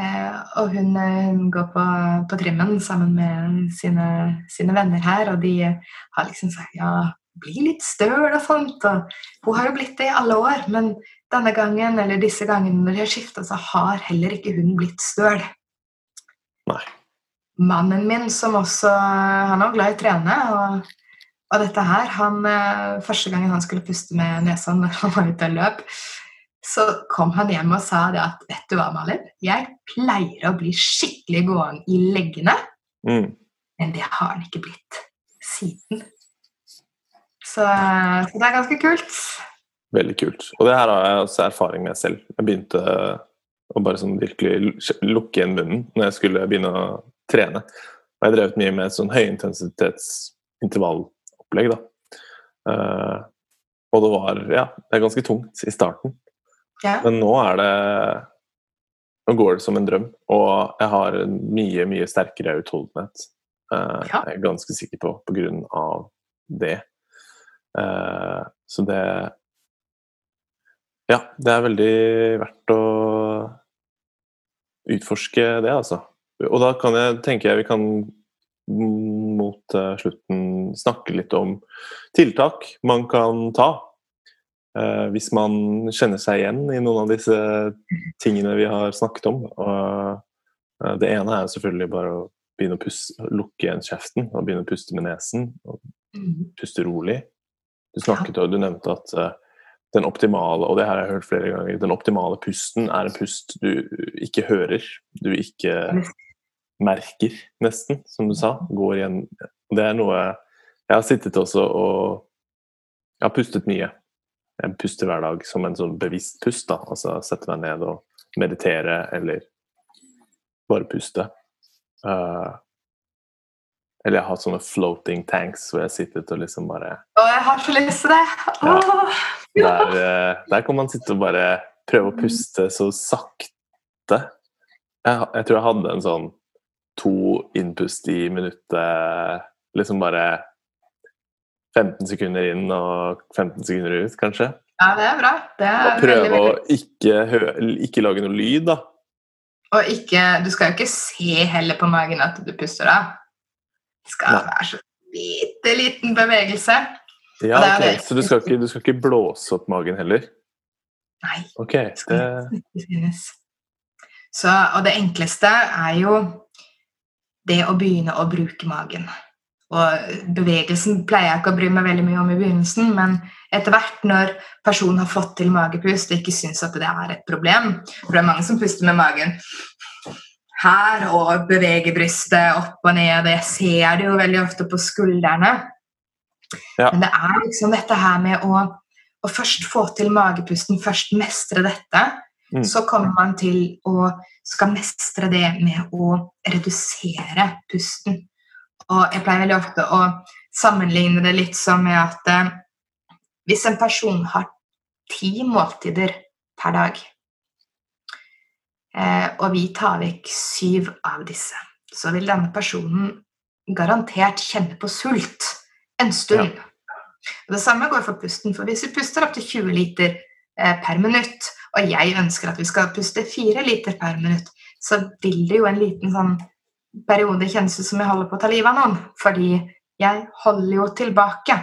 Eh, og hun, eh, hun går på, på trimmen sammen med sine, sine venner her, og de har liksom sagt ja, bli litt støl og sånt. Og hun har jo blitt det i alle år, men denne gangen, eller disse gangene når de har skifta, så har heller ikke hun blitt støl. Nei. Mannen min, som også Han er også glad i å trene, og, og dette her han, eh, Første gangen han skulle puste med nesa når han var ute og løp, så kom han hjem og sa det at vet du hva, Malin, jeg pleier å bli skikkelig gående i leggene, Mm. men det har han ikke blitt siden. Så, så det er ganske kult. Veldig kult. Og det her har jeg også erfaring med selv. Jeg begynte å bare sånn virkelig lukke igjen munnen når jeg skulle begynne å trene. Og jeg drevet mye med et sånn høyintensitetsintervallopplegg, da. Uh, og det var Ja, det er ganske tungt i starten. Ja. Men nå er det Nå går det som en drøm, og jeg har en mye, mye sterkere utholdenhet. Uh, Ja. Jeg er ganske sikker på, på grunn av det. Uh, så det Ja, det er veldig verdt å utforske det, altså. Og da kan jeg, tenker jeg vi kan mot eh, slutten snakke litt om tiltak man kan ta. Uh, hvis man kjenner seg igjen i noen av disse tingene vi har snakket om. Og, uh, det ene er selvfølgelig bare å begynne å puste, lukke igjen kjeften og begynne å puste med nesen. Og Mm. puste rolig. Du snakket og du nevnte at eh, den optimale, og det her har jeg hørt flere ganger, den optimale pusten er en pust du ikke hører, du ikke merker, nesten, som du sa. Går igjen. Det er noe Jeg har sittet også og Jeg har pustet mye. Jeg puster hver dag som en sånn bevisst pust. da, altså Sette meg ned og meditere eller bare puste. Eh, eller jeg har sånne floating tanks hvor jeg sittet og liksom bare Å, jeg har så lyst til det! Ja. Der, eh, der kan man sitte og bare prøve å puste så sakte. Jeg, jeg tror jeg hadde en sånn to innpust i minuttet. Liksom bare 15 sekunder inn og 15 sekunder ut, kanskje. Ja, det er bra. Det er Og prøve veldig, å ikke, ikke lage noe lyd, da. Og ikke, du skal jo ikke se heller på magen at du puster da. Skal Nei. være så bitte liten bevegelse. Ja, ok. Så du skal, ikke, du skal ikke blåse opp magen heller? Nei, Ok, det ikke synes. Så, og det enkleste er jo det å begynne å bruke magen. Og bevegelsen pleier jeg ikke å bry meg veldig mye om i begynnelsen, men etter hvert når personen har fått til magepust og ikke syns at det er et problem For det er mange som puster med magen her og beveger brystet opp og ned. Jeg ser det jo veldig ofte på skuldrene. Ja. Men det er liksom dette her med å, å først få til magepusten, først mestre dette. Mm. Så kommer man til å skal mestre det med å redusere pusten. Og jeg pleier veldig ofte å sammenligne det litt som med at eh, hvis en person har ti måltider per dag, og vi tar vekk syv av disse, så vil denne personen garantert kjenne på sult en stund. Og det samme går for pusten, for hvis vi puster opp til 20 liter eh, per minutt, og jeg ønsker at vi skal puste 4 liter per minutt, så vil det jo en liten sånn periode kjennes ut som jeg holder på å ta livet av noen, fordi jeg holder jo tilbake.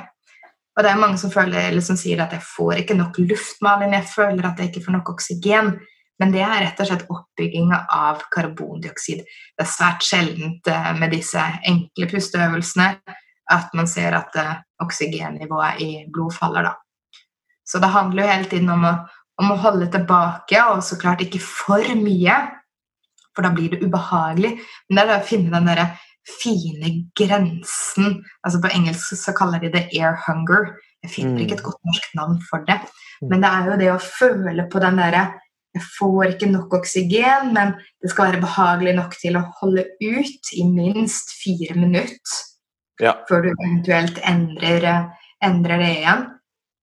Og det er mange som, føler, eller som sier at jeg får ikke nok luftmaling, jeg føler at jeg ikke får nok oksygen. Men det er rett og slett oppbygginga av karbondioksid. Det er svært sjeldent eh, med disse enkle pusteøvelsene at man ser at eh, oksygennivået i blod faller, da. Så det handler jo hele tiden om å, om å holde tilbake, og så klart ikke for mye, for da blir det ubehagelig. Men det er det å finne den derre fine grensen altså På engelsk så kaller de det air hunger. Jeg finner Mm. ikke et godt norsk navn for det. Mm. Men det er jo det å føle på den derre Jeg får ikke nok oksygen, men det skal være behagelig nok til å holde ut i minst fire minutter Ja. før du eventuelt endrer, eh, endrer det igjen.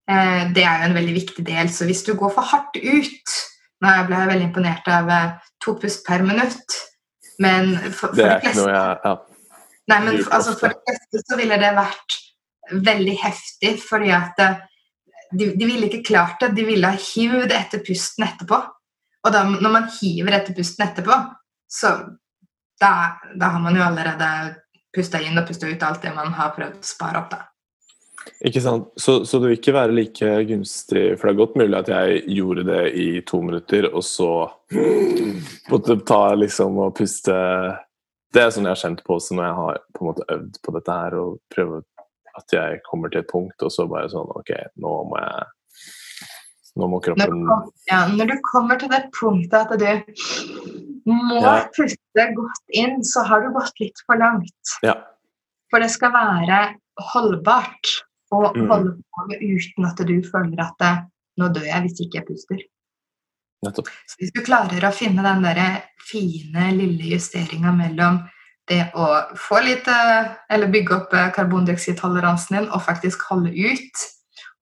Eh, Det er jo en veldig viktig del. Så hvis du går for hardt ut Nå ble jeg veldig imponert av eh, to pust per minutt, men for, for Det er de ikke fleste noe jeg ja. Nei, men altså, for de fleste så ville det vært veldig heftig, fordi at eh, de, de ville ikke klart det. De ville ha hivd etter pusten etterpå. Og da, når man hiver etter pusten etterpå, så da, da har man jo allerede pusta inn og pusta ut alt det man har prøvd å spare opp. da. Ikke sant? Så, så det vil ikke være like gunstig, for det er godt mulig at jeg gjorde det i to minutter, og så måtte ta liksom og puste Det er sånn jeg har kjent på også når jeg har på en måte øvd på dette her, og prøver at jeg kommer til et punkt, og så bare sånn OK, nå må jeg Nå må Når, du kommer, ja, når du kommer til det punktet at du må Ja. puste godt inn, så har du gått litt for langt. Ja. For det skal være holdbart å Mm. holde på med uten at du føler at det, nå dør jeg hvis ikke jeg puster. Nettopp. Så hvis du klarer å finne den der fine, lille justeringa mellom det å få litt eh, Eller bygge opp eh, karbondioksidtoleransen din og faktisk holde ut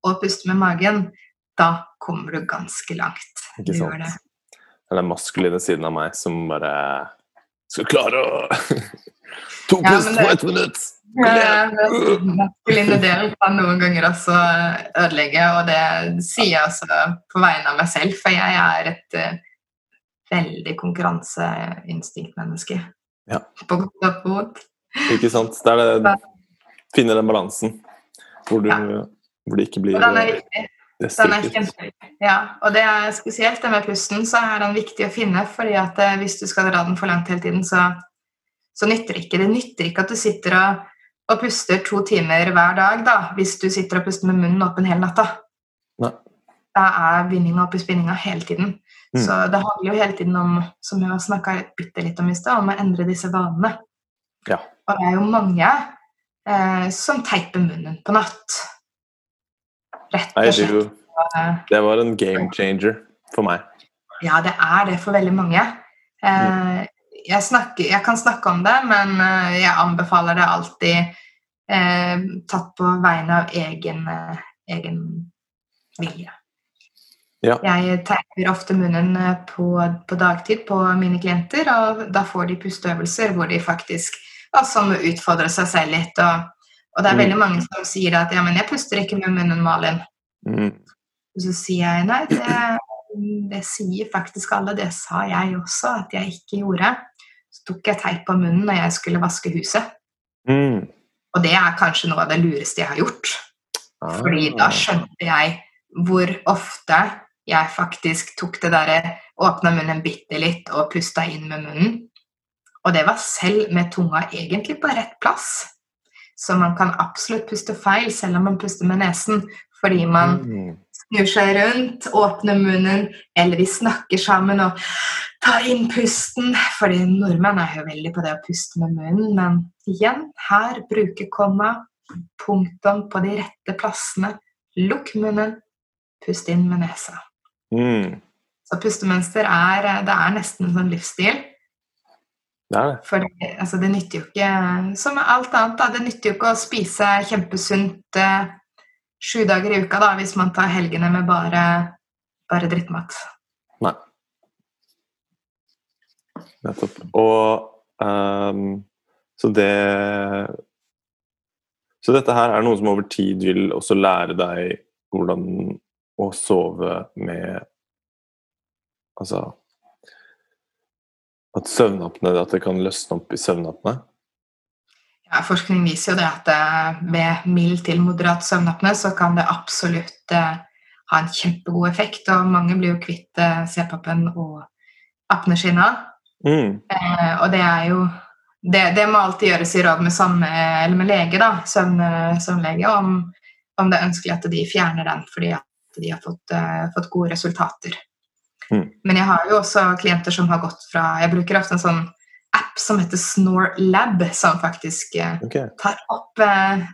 og puste med magen, da kommer du ganske langt. Ikke sant? det. Det er den maskuline siden av meg som bare skal klare å To Ja, pust men det- på ett minutt! Eh, Den maskuline delen kan noen ganger også ødelegge, og det sier jeg også på vegne av meg selv, for jeg er et uh, veldig konkurranseinstinktmenneske. Ja. På godt og vondt. Ikke sant? Det er det Finne den balansen hvor, du, Ja. hvor det ikke blir Og den er viktig. Den er. Ja, og det er spesielt det med pusten, så er den viktig å finne, fordi at eh, hvis du skal dra den for langt hele tiden, så, så nytter det ikke. Det nytter ikke at du sitter og, og puster to timer hver dag, da, hvis du sitter og puster med munnen åpen hele natta. Nei. Da er vinninga oppe i spinninga hele tiden. Mm. Så det handler jo hele tiden om, som jeg har snakka bitte litt om i sted, om å endre disse vanene. Ja. Og det er jo mange eh, som teiper munnen på natt. Rett og det, slett. Eh, det var en game changer for meg. Ja, det er det for veldig mange. Eh, jeg, snakker, jeg kan snakke om det, men eh, jeg anbefaler det alltid eh, tatt på vegne av egen, egen vilje. Ja. Jeg teiper ofte munnen på, på dagtid på mine klienter, og da får de pusteøvelser hvor de faktisk altså, må utfordre seg selv litt. Og, og det er Mm. veldig mange som sier at ja, men jeg puster ikke med munnen, Malin. Mm. Og så sier jeg nei, det, det sier faktisk alle. Det sa jeg også at jeg ikke gjorde. Så tok jeg teip på munnen når jeg skulle vaske huset. Mm. Og det er kanskje noe av det lureste jeg har gjort. Fordi da Ah. skjønte jeg hvor ofte jeg faktisk tok det derre Åpna munnen bitte litt og pusta inn med munnen. Og det var selv med tunga egentlig på rett plass. Så man kan absolutt puste feil selv om man puster med nesen. Fordi man Mm. snur seg rundt, åpner munnen, eller vi snakker sammen og tar inn pusten. Fordi nordmenn er jo veldig på det å puste med munnen, men igjen, her bruke komma, punktum på de rette plassene. Lukk munnen, pust inn med nesa. Mm. Så pustemønster er, det er nesten en sånn livsstil. Det. For det, altså det nytter jo ikke Som alt annet, da. Det nytter jo ikke å spise kjempesunt eh, sju dager i uka da, hvis man tar helgene med bare, bare drittmat. Nei. Nettopp. Og um, så det Så dette her er noe som over tid vil også lære deg hvordan å sove med Altså At søvnapne At det kan løsne opp i søvnapne? Ja, forskning viser jo det at ved mild til moderat søvnapne så kan det absolutt eh, ha en kjempegod effekt, og mange blir jo kvitt eh, CPAP-en og apneskinna. Mm. Eh, og det er jo det, det må alltid gjøres i råd med, samme, eller med lege, da, søvn, søvnlege, om, om det er ønskelig at de fjerner den fordi at de har fått, uh, fått gode resultater. Mm. Men jeg har jo også klienter som har gått fra Jeg bruker ofte en sånn app som heter Snore Lab, som faktisk okay. Tar opp, eh,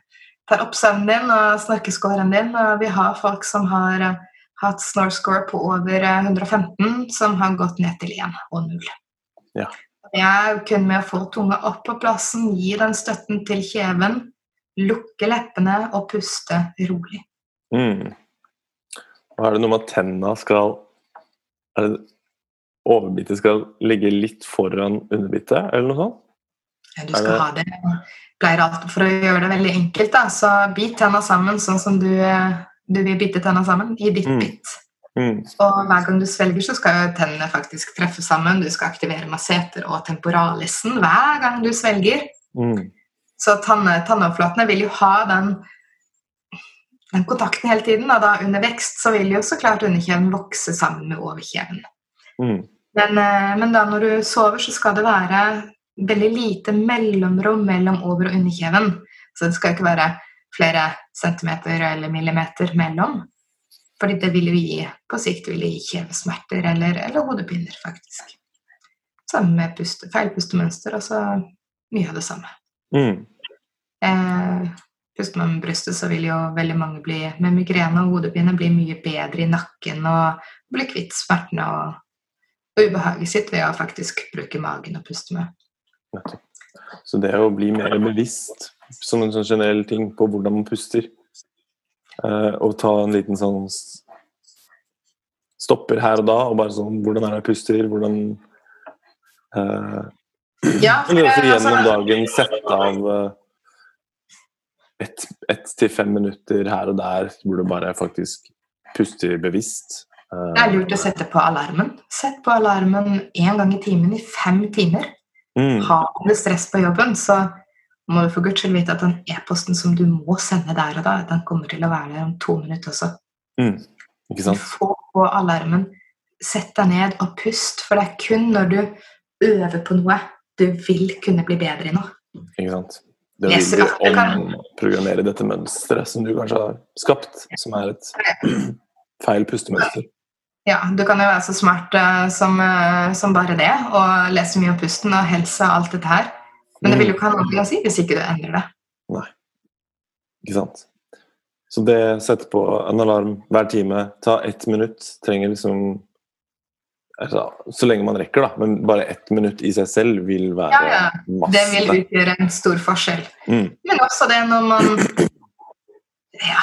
tar opp søvnen din og snorkeskåren din. Og vi har folk som har eh, hatt snore score på over eh, 115, som har gått ned til 1 og 0. Ja. Det er kun med å få tunga opp på plassen, gi den støtten til kjeven, lukke leppene og puste rolig. Mm. Og er det noe med at tenna skal er det, Overbitet skal ligge litt foran underbitet, eller noe sånt? Ja, Du skal det- ha det pleier alltid for å gjøre det veldig enkelt, da. Så bit tenna sammen sånn som du, eh, du vil bite tenna sammen, i ditt Mm. bit. Mm. Og hver gang du svelger, så skal jo tennene faktisk treffe sammen. Du skal aktivere masseter og temporalisen hver gang du svelger. Mm. Så tanne, tannoverflatene vil jo ha den den kontakten hele tiden. Og da under vekst så vil jo så klart underkjeven vokse sammen med overkjeven. Mm. Men, eh, men da når du sover, så skal det være veldig lite mellomrom mellom over- og underkjeven. Så det skal ikke være flere centimeter eller millimeter mellom. Fordi det vil jo gi på sikt vil det gi kjevesmerter eller, eller hodepiner, faktisk. Samme med puste, feil pustemønster, altså mye av det samme. Mm. Eh, puster man med brystet, så vil jo veldig mange bli med migrene og hodepine bli mye bedre i nakken og bli kvitt smertene og, og ubehaget sitt ved å faktisk bruke magen og puste med. Så det å bli mer bevisst som en sånn generell ting på hvordan man puster, eh, og ta en liten sånn stopper her og da, og bare sånn Hvordan er det jeg puster? Hvordan eh, Ja, også eh, gjennom altså- dagen sette av eh, ett et til fem minutter her og der hvor du bare faktisk puster bevisst. Det er lurt å sette på alarmen. Sett på alarmen én gang i timen i fem timer. mm, Har du stress på jobben, så må du for guds skyld vite at den e-posten som du må sende der og da, den kommer til å være der om to minutter også. mm, ikke sant? Få på alarmen. Sett deg ned og pust, for det er kun når du øver på noe du vil kunne bli bedre i noe. Ikke sant? Det Yes, ville det omprogrammere dette mønsteret som du kanskje har skapt, som er et feil pustemønster. Ja, du kan jo være så smart uh, som, uh, som bare det, og lese mye om pusten og helse og alt dette her. Men det vil jo ikke ha noe å si hvis ikke du endrer det. Ikke sant? Så det setter på en alarm hver time, ta ett minutt, trenger liksom altså, Så lenge man rekker, da, men bare ett minutt i seg selv vil være Ja, ja. masse. Det vil utgjøre en stor forskjell. Mm, Men også det når man Ja.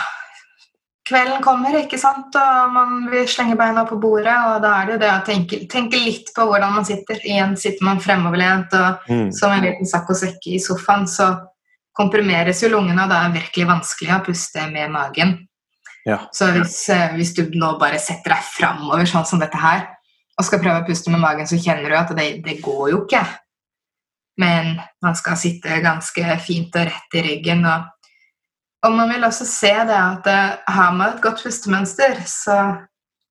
Kvelden kommer, ikke sant, og man vil slenge beina på bordet, og da er det jo det å tenke, tenke litt på hvordan man sitter. Igjen sitter man fremoverlent og mm, som en liten sakk-og-sekk i sofaen, så komprimeres jo lungene, og det er virkelig vanskelig å puste med magen. ja. Så hvis, eh, hvis du nå bare setter deg framover sånn som dette her, og skal prøve å puste med magen, så kjenner du at det, det går jo ikke. Men man skal sitte ganske fint og rett i ryggen. Og, og man vil også se det at eh, har man et godt pustemønster, så,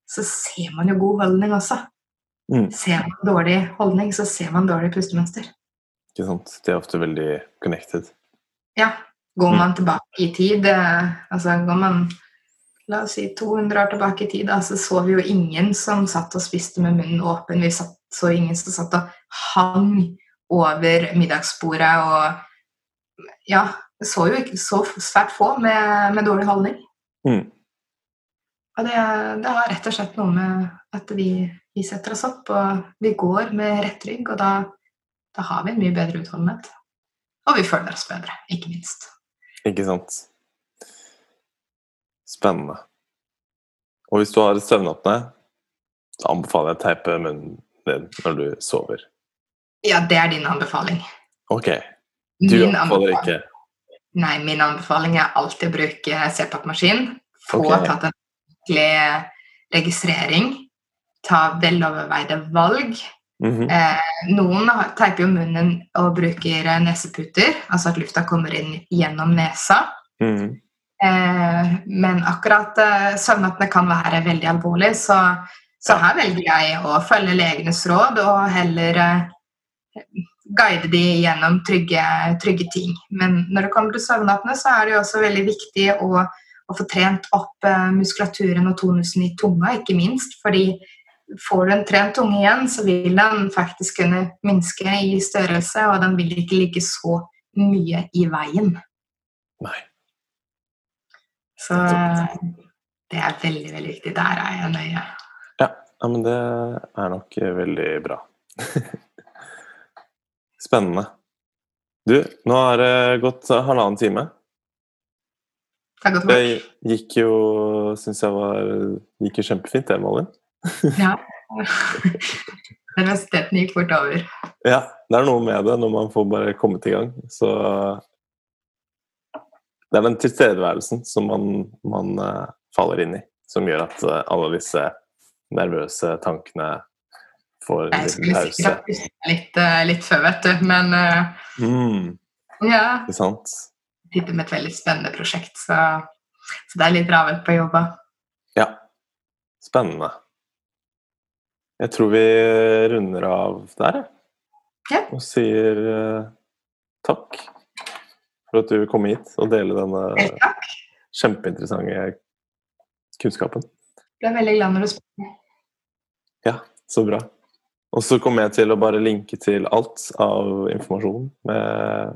så ser man jo god holdning også. Mm. Ser man dårlig holdning, så ser man dårlig pustemønster. Ikke sant? De er ofte veldig connected. Ja, går Mm. man tilbake i tid, eh, altså går man la oss si 200 år tilbake i tid, da, så så vi jo ingen som satt og spiste med munnen åpen. Vi satt, så ingen som satt og hang over middagsbordet og Ja, så jo ikke så svært få med, med dårlig holdning. Mm. Og det, det har rett og slett noe med at vi, vi setter oss opp, og vi går med rett rygg, og da, da har vi en mye bedre utholdenhet. Og vi føler oss bedre, ikke minst. Ikke sant? Spennende. Og hvis du har søvnapné, så anbefaler jeg å teipe munnen din når du sover. Ja, det er din anbefaling. Ok. Du Min anbefaler anbefaling- ikke Nei, min anbefaling er alltid å bruke CPAP-maskin. Få okay. tatt en ordentlig registrering. Ta veloverveide valg. Mhm. Eh, noen teiper jo munnen og bruker neseputer, altså at lufta kommer inn gjennom nesa. Mhm. Eh, men akkurat eh, søvnapné kan være veldig alvorlig, så, så her velger jeg å følge legenes råd og heller eh, guide de gjennom trygge, trygge ting. Men når det kommer til søvnattene, så er det jo også veldig viktig å, å få trent opp eh, muskulaturen og tonusen i tunga, ikke minst. fordi får du en trent tunge igjen, så vil den faktisk kunne minske i størrelse, og den vil ikke ligge så mye i veien. Nei. Så det er veldig, veldig viktig. Der er jeg nøye. Ja, ja, men det er nok eh, veldig bra. Spennende. Du, nå har det gått halvannen time. Det har gått. Det gikk jo, syns jeg var gikk jo kjempefint, det, Malin. Ja. Nervøsiteten gikk fort over. Ja, det er noe med det når man får bare kommet i gang. Så det er den tilstedeværelsen som man, man uh, faller inn i, som gjør at uh, alle disse nervøse tankene får en Jeg liten skulle pause. sikkert litt, uh, litt før, vet du, men Mm, ja. ikke sant? Sitter med et veldig spennende prosjekt, så Så det er litt travelt på jobb. Ja. Spennende. Jeg tror vi runder av der, jeg. Ja. Og sier takk for at du vil komme hit og dele denne kjempeinteressante kunnskapen. Jeg ble veldig glad når du spør. Ja, så bra. Og så kommer jeg til å bare linke til alt av informasjon med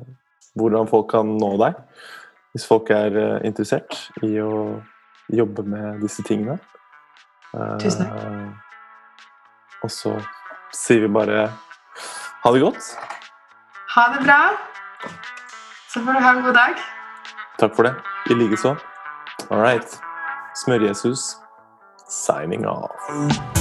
hvordan folk kan nå deg. Hvis folk er eh, interessert i å jobbe med disse tingene. Tusen takk. Og så sier vi bare ha det godt. Ha det bra. Så får du ha en god dag. Takk for det. I likeså. All right. Smør-Jesus signing off.